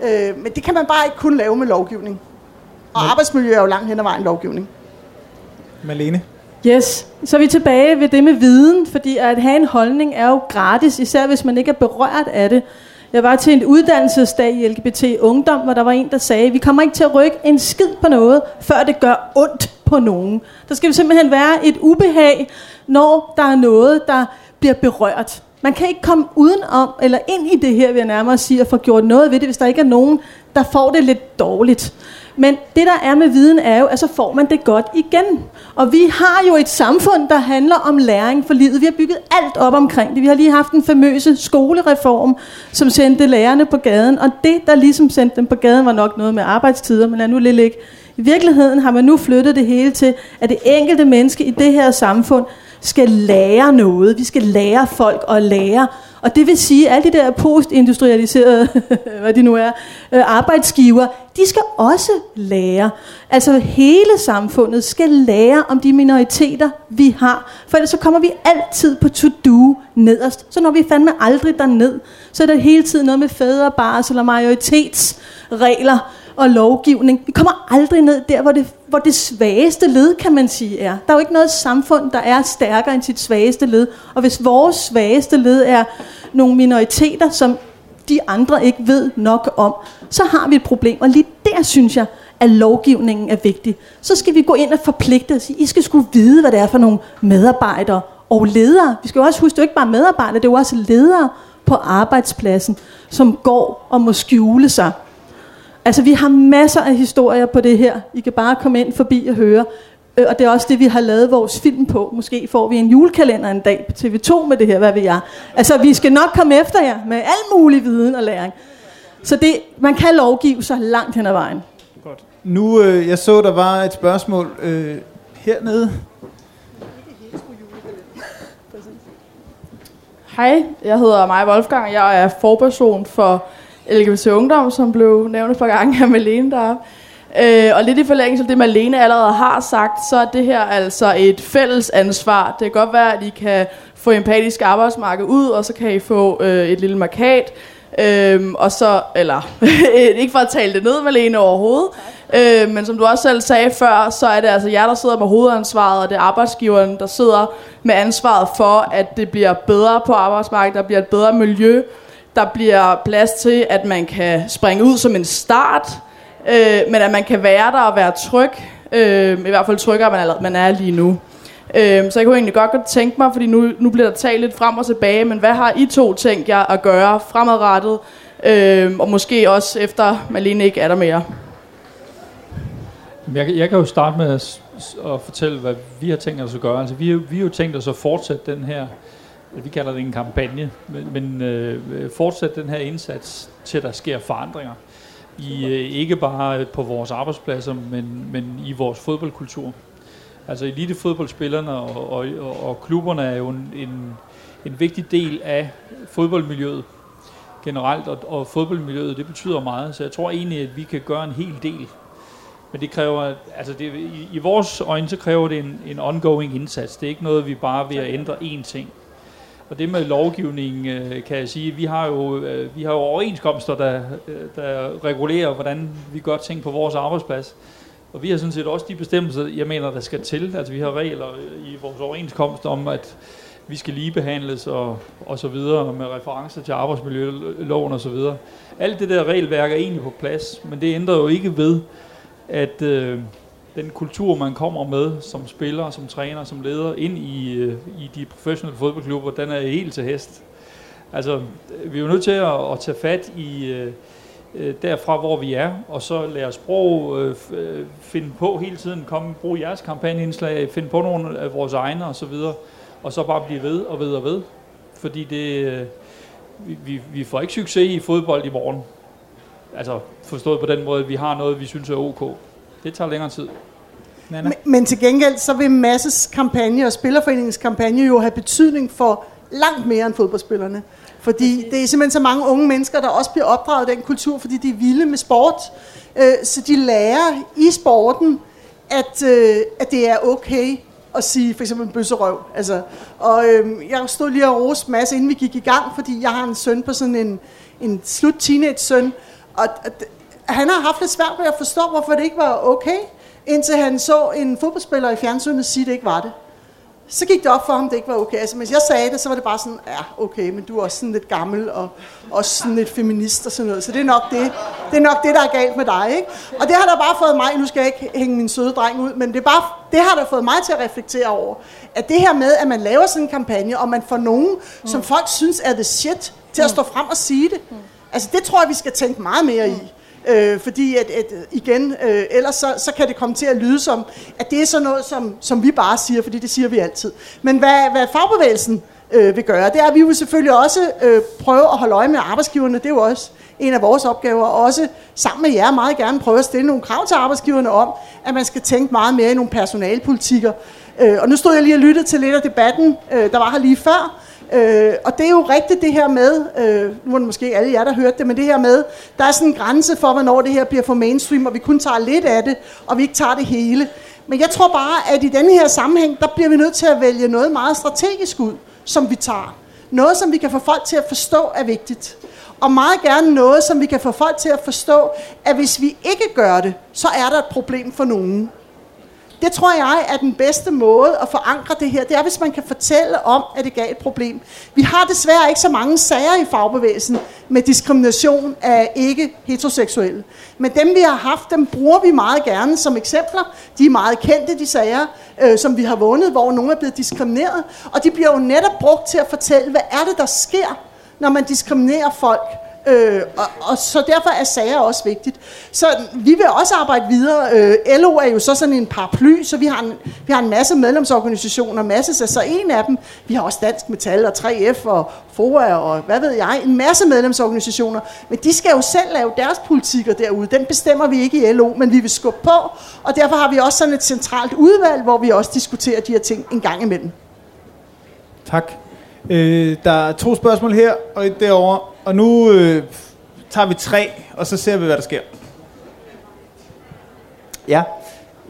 Øh, men det kan man bare ikke kun lave med lovgivning. Og arbejdsmiljø er jo langt hen ad vejen lovgivning. Malene? Yes, så er vi tilbage ved det med viden, fordi at have en holdning er jo gratis, især hvis man ikke er berørt af det. Jeg var til en uddannelsesdag i LGBT Ungdom, hvor der var en, der sagde, vi kommer ikke til at rykke en skid på noget, før det gør ondt på nogen. Der skal simpelthen være et ubehag, når der er noget, der bliver berørt. Man kan ikke komme udenom, eller ind i det her, vil jeg nærmere sige, og få gjort noget ved det, hvis der ikke er nogen, der får det lidt dårligt. Men det der er med viden er jo, at så får man det godt igen. Og vi har jo et samfund, der handler om læring for livet. Vi har bygget alt op omkring det. Vi har lige haft en famøse skolereform, som sendte lærerne på gaden. Og det, der ligesom sendte dem på gaden, var nok noget med arbejdstider, men lad nu lidt ikke. I virkeligheden har man nu flyttet det hele til, at det enkelte menneske i det her samfund skal lære noget. Vi skal lære folk at lære. Og det vil sige, at alle de der postindustrialiserede, hvad de nu er, øh, arbejdsgiver, de skal også lære. Altså hele samfundet skal lære om de minoriteter, vi har. For ellers så kommer vi altid på to-do nederst. Så når vi fandme aldrig derned, så er der hele tiden noget med fædrebarsel eller majoritetsregler og lovgivning. Vi kommer aldrig ned der, hvor det, hvor det svageste led, kan man sige, er. Der er jo ikke noget samfund, der er stærkere end sit svageste led. Og hvis vores svageste led er nogle minoriteter, som de andre ikke ved nok om, så har vi et problem. Og lige der synes jeg, at lovgivningen er vigtig. Så skal vi gå ind og forpligte os. I skal skulle vide, hvad det er for nogle medarbejdere og ledere. Vi skal jo også huske, det er ikke bare medarbejdere, det er jo også ledere på arbejdspladsen, som går og må skjule sig Altså, vi har masser af historier på det her. I kan bare komme ind forbi og høre. Øh, og det er også det, vi har lavet vores film på. Måske får vi en julekalender en dag på TV2 med det her, hvad vi er. Altså, vi skal nok komme efter jer med al mulig viden og læring. Så det, man kan lovgive sig langt hen ad vejen. Godt. Nu, øh, jeg så, der var et spørgsmål øh, hernede. Hej, jeg hedder Maja Wolfgang, og jeg er forperson for LGBT Ungdom, som blev nævnt for gange af Malene deroppe. Øh, og lidt i forlængelse af det, Malene allerede har sagt, så er det her altså et fælles ansvar. Det kan godt være, at I kan få empatisk arbejdsmarked ud, og så kan I få øh, et lille markat. Øhm, og så, eller ikke for at tale det ned, Malene, overhovedet, øh, men som du også selv sagde før, så er det altså jer, der sidder med hovedansvaret, og det er arbejdsgiveren, der sidder med ansvaret for, at det bliver bedre på arbejdsmarkedet, der bliver et bedre miljø, der bliver plads til, at man kan springe ud som en start, øh, men at man kan være der og være tryg. Øh, I hvert fald tryggere, man er, man er lige nu. Øh, så jeg kunne egentlig godt, godt tænke mig, fordi nu, nu bliver der talt lidt frem og tilbage, men hvad har I to tænkt jer at gøre fremadrettet, øh, og måske også efter Malene ikke er der mere? Jeg, jeg kan jo starte med at, at fortælle, hvad vi har tænkt os at gøre. Altså, vi, vi har jo tænkt os at fortsætte den her vi kalder det en kampagne, men, men øh, fortsæt den her indsats til der sker forandringer. I, øh, ikke bare på vores arbejdspladser, men, men i vores fodboldkultur. Altså elitefodboldspillerne og, og, og, og klubberne er jo en, en, en vigtig del af fodboldmiljøet generelt, og, og fodboldmiljøet, det betyder meget, så jeg tror egentlig, at vi kan gøre en hel del. Men det kræver, altså det, i, i vores øjne, så kræver det en, en ongoing indsats. Det er ikke noget, vi bare ved at ændre én ting. Og det med lovgivningen, øh, kan jeg sige, vi har jo, øh, vi har jo overenskomster, der, øh, der regulerer, hvordan vi gør ting på vores arbejdsplads. Og vi har sådan set også de bestemmelser, jeg mener, der skal til. Altså vi har regler i vores overenskomst om, at vi skal ligebehandles og, og så videre med referencer til arbejdsmiljøloven og så videre. Alt det der regelværk er egentlig på plads, men det ændrer jo ikke ved, at øh, den kultur, man kommer med som spiller, som træner, som leder ind i, øh, i de professionelle fodboldklubber, den er helt til hest. Altså, vi er jo nødt til at, at tage fat i øh, øh derfra, hvor vi er, og så lære sprog, øh, øh, finde på hele tiden, komme, bruge jeres kampagneindslag, finde på nogle af vores egne og så videre, og så bare blive ved og ved og ved. Fordi det, øh, vi, vi får ikke succes i fodbold i morgen. Altså forstået på den måde, at vi har noget, vi synes er ok. Det tager længere tid. Men, men til gengæld, så vil Masses kampagne og Spillerforeningens kampagne jo have betydning for langt mere end fodboldspillerne. Fordi det er simpelthen så mange unge mennesker, der også bliver opdraget i den kultur, fordi de er vilde med sport. Øh, så de lærer i sporten, at, øh, at det er okay at sige for eksempel bøsserøv. Altså, og øh, jeg stod lige og roste masse, inden vi gik i gang, fordi jeg har en søn på sådan en, en slut teenage-søn, og han har haft lidt svært ved at forstå, hvorfor det ikke var okay, indtil han så en fodboldspiller i fjernsynet sige, at det ikke var det. Så gik det op for ham, at det ikke var okay. Altså, hvis jeg sagde det, så var det bare sådan, ja, okay, men du er også sådan lidt gammel, og også sådan lidt feminist og sådan noget. Så det er nok det, det, er nok det der er galt med dig, ikke? Og det har der bare fået mig, nu skal jeg ikke hænge min søde dreng ud, men det, er bare, det har der fået mig til at reflektere over. At det her med, at man laver sådan en kampagne, og man får nogen, mm. som folk synes er the shit, til at mm. stå frem og sige det. Mm. Altså, det tror jeg, vi skal tænke meget mere i. Øh, fordi at, at igen, øh, ellers så, så kan det komme til at lyde som, at det er sådan noget, som, som vi bare siger, fordi det siger vi altid. Men hvad, hvad fagbevægelsen øh, vil gøre, det er, at vi vil selvfølgelig også øh, prøve at holde øje med arbejdsgiverne. Det er jo også en af vores opgaver, og også sammen med jer meget gerne prøve at stille nogle krav til arbejdsgiverne om, at man skal tænke meget mere i nogle personalpolitikker. Øh, og nu stod jeg lige og lyttede til lidt af debatten, øh, der var her lige før, Øh, og det er jo rigtigt det her med, øh, nu er det måske alle jer, der hørte det, men det her med, der er sådan en grænse for, hvornår det her bliver for mainstream, og vi kun tager lidt af det, og vi ikke tager det hele. Men jeg tror bare, at i denne her sammenhæng, der bliver vi nødt til at vælge noget meget strategisk ud, som vi tager. Noget, som vi kan få folk til at forstå er vigtigt. Og meget gerne noget, som vi kan få folk til at forstå, at hvis vi ikke gør det, så er der et problem for nogen. Det tror jeg er den bedste måde at forankre det her. Det er, hvis man kan fortælle om, at det gav et problem. Vi har desværre ikke så mange sager i fagbevægelsen med diskrimination af ikke heteroseksuelle. Men dem, vi har haft, dem bruger vi meget gerne som eksempler. De er meget kendte, de sager, øh, som vi har vundet, hvor nogen er blevet diskrimineret. Og de bliver jo netop brugt til at fortælle, hvad er det, der sker, når man diskriminerer folk Øh, og, og så derfor er sager også vigtigt. Så vi vil også arbejde videre. Øh, LO er jo så sådan en paraply, så vi har en, vi har en masse medlemsorganisationer, masse, så så en af dem, vi har også Dansk Metal og 3F og FOA og hvad ved jeg, en masse medlemsorganisationer, men de skal jo selv lave deres politikker derude. Den bestemmer vi ikke i LO, men vi vil skubbe på, og derfor har vi også sådan et centralt udvalg, hvor vi også diskuterer de her ting en gang imellem. Tak. Øh, der er to spørgsmål her og et derovre. Og nu øh, tager vi tre, og så ser vi, hvad der sker. Ja,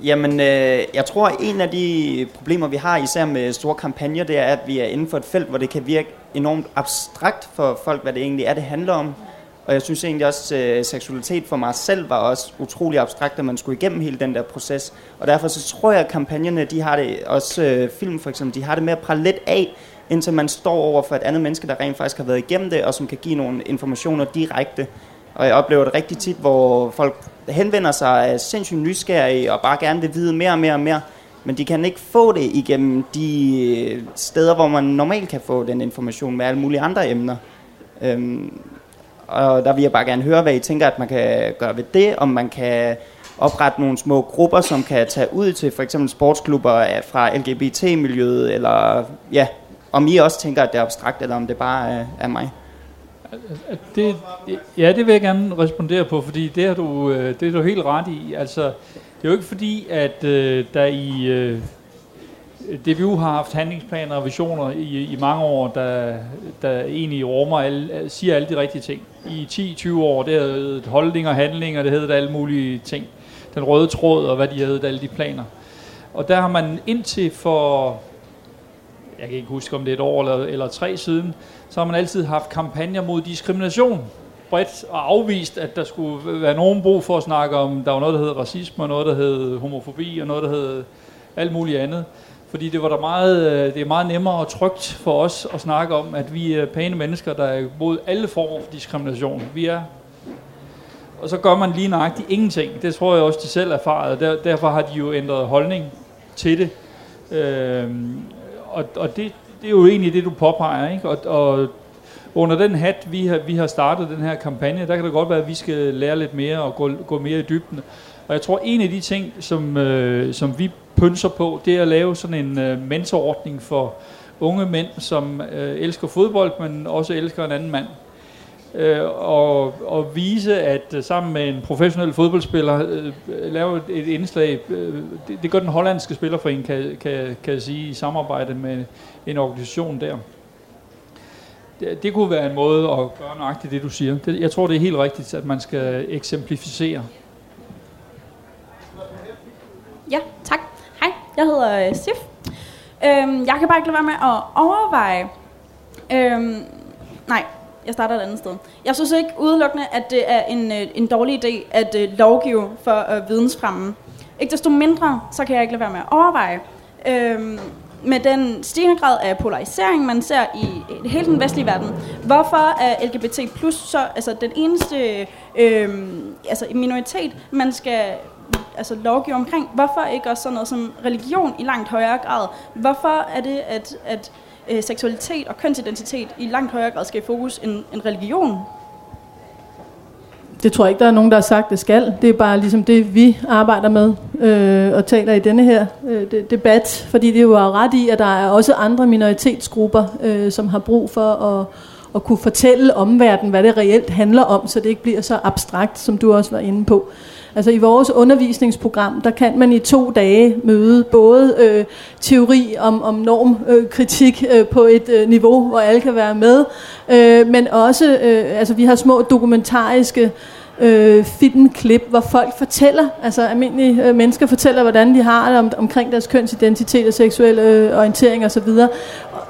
jamen øh, jeg tror, at en af de problemer, vi har især med store kampagner, det er, at vi er inden for et felt, hvor det kan virke enormt abstrakt for folk, hvad det egentlig er, det handler om. Og jeg synes egentlig også, at øh, seksualitet for mig selv var også utrolig abstrakt, at man skulle igennem hele den der proces. Og derfor så tror jeg, at kampagnerne, de har det, også øh, film for eksempel, de har det med at prale lidt af, indtil man står over for et andet menneske, der rent faktisk har været igennem det, og som kan give nogle informationer direkte. Og jeg oplever det rigtig tit, hvor folk henvender sig af sindssygt nysgerrige og bare gerne vil vide mere og mere og mere, men de kan ikke få det igennem de øh, steder, hvor man normalt kan få den information med alle mulige andre emner. Øhm, og der vil jeg bare gerne høre, hvad I tænker, at man kan gøre ved det, om man kan oprette nogle små grupper, som kan tage ud til for eksempel sportsklubber fra LGBT-miljøet, eller ja, om I også tænker, at det er abstrakt, eller om det bare er, er mig. Det, ja, det vil jeg gerne respondere på, fordi det har du, øh, det er du helt ret i. Altså, det er jo ikke fordi, at øh, der i øh, DBU har haft handlingsplaner og visioner i, i mange år, der, der egentlig rummer alle, siger alle de rigtige ting. I 10-20 år, det hedder holdning og handling, og det hedder alle mulige ting. Den røde tråd, og hvad de hedder, alle de planer. Og der har man indtil for, jeg kan ikke huske om det er et år eller, eller tre siden, så har man altid haft kampagner mod diskrimination bredt og afvist, at der skulle være nogen brug for at snakke om, der var noget, der hed racisme, og noget, der hed homofobi, og noget, der hed alt muligt andet. Fordi det var der meget, øh, det er meget nemmere og trygt for os at snakke om, at vi er pæne mennesker, der er mod alle former for diskrimination. Vi er og så gør man lige nøjagtigt ingenting. Det tror jeg også, de selv erfaret. Der, derfor har de jo ændret holdning til det. Øhm, og og det, det er jo egentlig det, du påpeger. Ikke? Og, og under den hat, vi har, vi har startet den her kampagne, der kan det godt være, at vi skal lære lidt mere og gå, gå mere i dybden. Og jeg tror, en af de ting, som, øh, som vi pynser på, det er at lave sådan en øh, mentorordning for unge mænd, som øh, elsker fodbold, men også elsker en anden mand. Øh, og, og vise, at øh, sammen med en professionel fodboldspiller øh, øh lave et, et indslag, øh, det, det gør den hollandske spillerforening, kan, kan, kan jeg sige, i samarbejde med en organisation der. Det, det kunne være en måde at gøre nøjagtigt det, du siger. Det, jeg tror, det er helt rigtigt, at man skal eksemplificere. Ja, tak. Hej, jeg hedder øh, Sif. Øhm, jeg kan bare ikke lade være med at overveje... Øhm, nej, jeg starter et andet sted. Jeg synes ikke udelukkende, at det er en, øh, en dårlig idé at uh, lovgive for uh, vidensfremme. Ikke desto mindre, så kan jeg ikke lade være med at overveje, øhm, med den stigende grad af polarisering, man ser i, i hele den vestlige verden, hvorfor er LGBT plus så altså den eneste øhm, altså minoritet, man skal altså lovgive omkring? Hvorfor ikke også sådan noget som religion i langt højere grad? Hvorfor er det, at, at øh, seksualitet og kønsidentitet i langt højere grad skal i fokus end, end religion? Det tror jeg ikke, der er nogen, der har sagt, det skal. Det er bare ligesom det, vi arbejder med øh, og taler i denne her øh, debat. Fordi det er jo ret i, at der er også andre minoritetsgrupper, øh, som har brug for at, at kunne fortælle omverdenen, hvad det reelt handler om, så det ikke bliver så abstrakt, som du også var inde på. Altså i vores undervisningsprogram, der kan man i to dage møde både øh, teori om, om normkritik øh, øh, på et øh, niveau, hvor alle kan være med, øh, men også, øh, altså vi har små dokumentariske øh, filmklip, hvor folk fortæller, altså almindelige øh, mennesker fortæller, hvordan de har det om, omkring deres kønsidentitet og seksuelle øh, orientering osv.,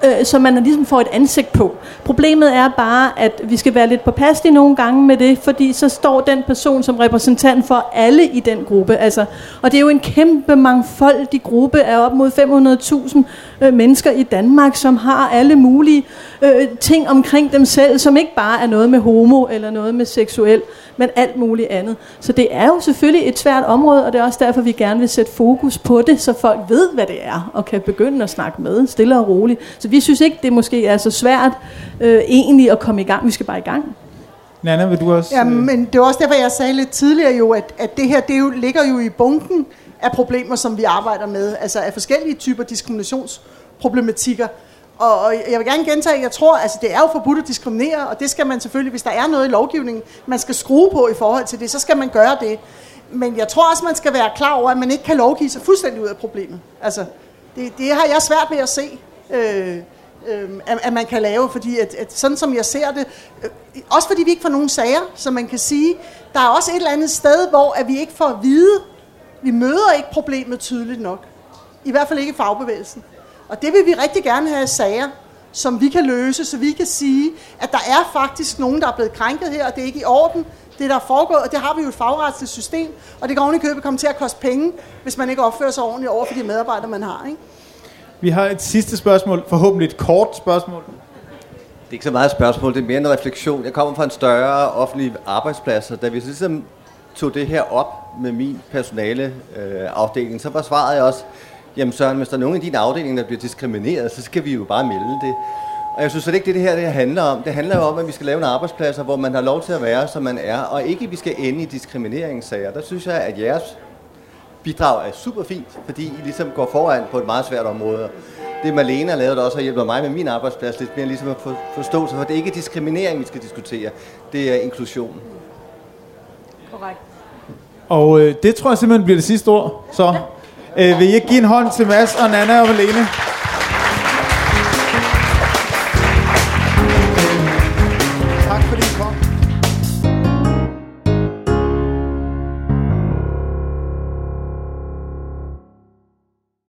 øh, så man ligesom får et ansigt på. Problemet er bare, at vi skal være lidt påpasselige nogle gange med det, fordi så står den person som repræsentant for alle i den gruppe. Altså, og det er jo en kæmpe mangfoldig gruppe af op mod 500.000 øh, mennesker i Danmark, som har alle mulige øh, ting omkring dem selv, som ikke bare er noget med homo eller noget med seksuel, men alt muligt andet. Så det er jo selvfølgelig et svært område, og det er også derfor, vi gerne vil sætte fokus på det, så folk ved, hvad det er, og kan begynde at snakke med, stille og roligt. Så vi synes ikke, det måske er så svært øh, egentlig at komme i gang. Vi skal bare i gang. Nana, vil du også... Ja, men det var også derfor, jeg sagde lidt tidligere jo, at, at det her, det jo, ligger jo i bunken af problemer, som vi arbejder med, altså af forskellige typer diskriminationsproblematikker. Og, og jeg vil gerne gentage, at jeg tror, altså det er jo forbudt at diskriminere, og det skal man selvfølgelig, hvis der er noget i lovgivningen, man skal skrue på i forhold til det, så skal man gøre det. Men jeg tror også, man skal være klar over, at man ikke kan lovgive sig fuldstændig ud af problemet. Altså, det, det har jeg svært ved at se, øh, øh, at, at man kan lave, fordi at, at sådan som jeg ser det, øh, også fordi vi ikke får nogen sager, så man kan sige, der er også et eller andet sted, hvor at vi ikke får at vide, vi møder ikke problemet tydeligt nok. I hvert fald ikke fagbevægelsen. Og det vil vi rigtig gerne have sager, som vi kan løse, så vi kan sige, at der er faktisk nogen, der er blevet krænket her, og det er ikke i orden, det der er foregået, og det har vi jo et fagretsligt system, og det kan oven i købet komme til at koste penge, hvis man ikke opfører sig ordentligt over for de medarbejdere, man har. Ikke? Vi har et sidste spørgsmål, forhåbentlig et kort spørgsmål. Det er ikke så meget et spørgsmål, det er mere en refleksion. Jeg kommer fra en større offentlig arbejdsplads, og da vi ligesom tog det her op med min personale øh, afdeling, så var svaret jeg også, jamen Søren, hvis der er nogen i din afdeling, der bliver diskrimineret, så skal vi jo bare melde det. Og jeg synes slet ikke, det er det her det handler om. Det handler jo om, at vi skal lave en arbejdsplads, hvor man har lov til at være, som man er, og ikke at vi skal ende i diskrimineringssager. Der synes jeg, at jeres bidrag er super fint, fordi I ligesom går foran på et meget svært område. Det Malena lavede der også har hjulpet mig med min arbejdsplads lidt mere ligesom at forstå sig, for det er ikke diskriminering, vi skal diskutere. Det er inklusion. Korrekt. Og øh, det tror jeg simpelthen bliver det sidste ord. Så Øh, vil I ikke give en hånd til Mads og Nana og Malene?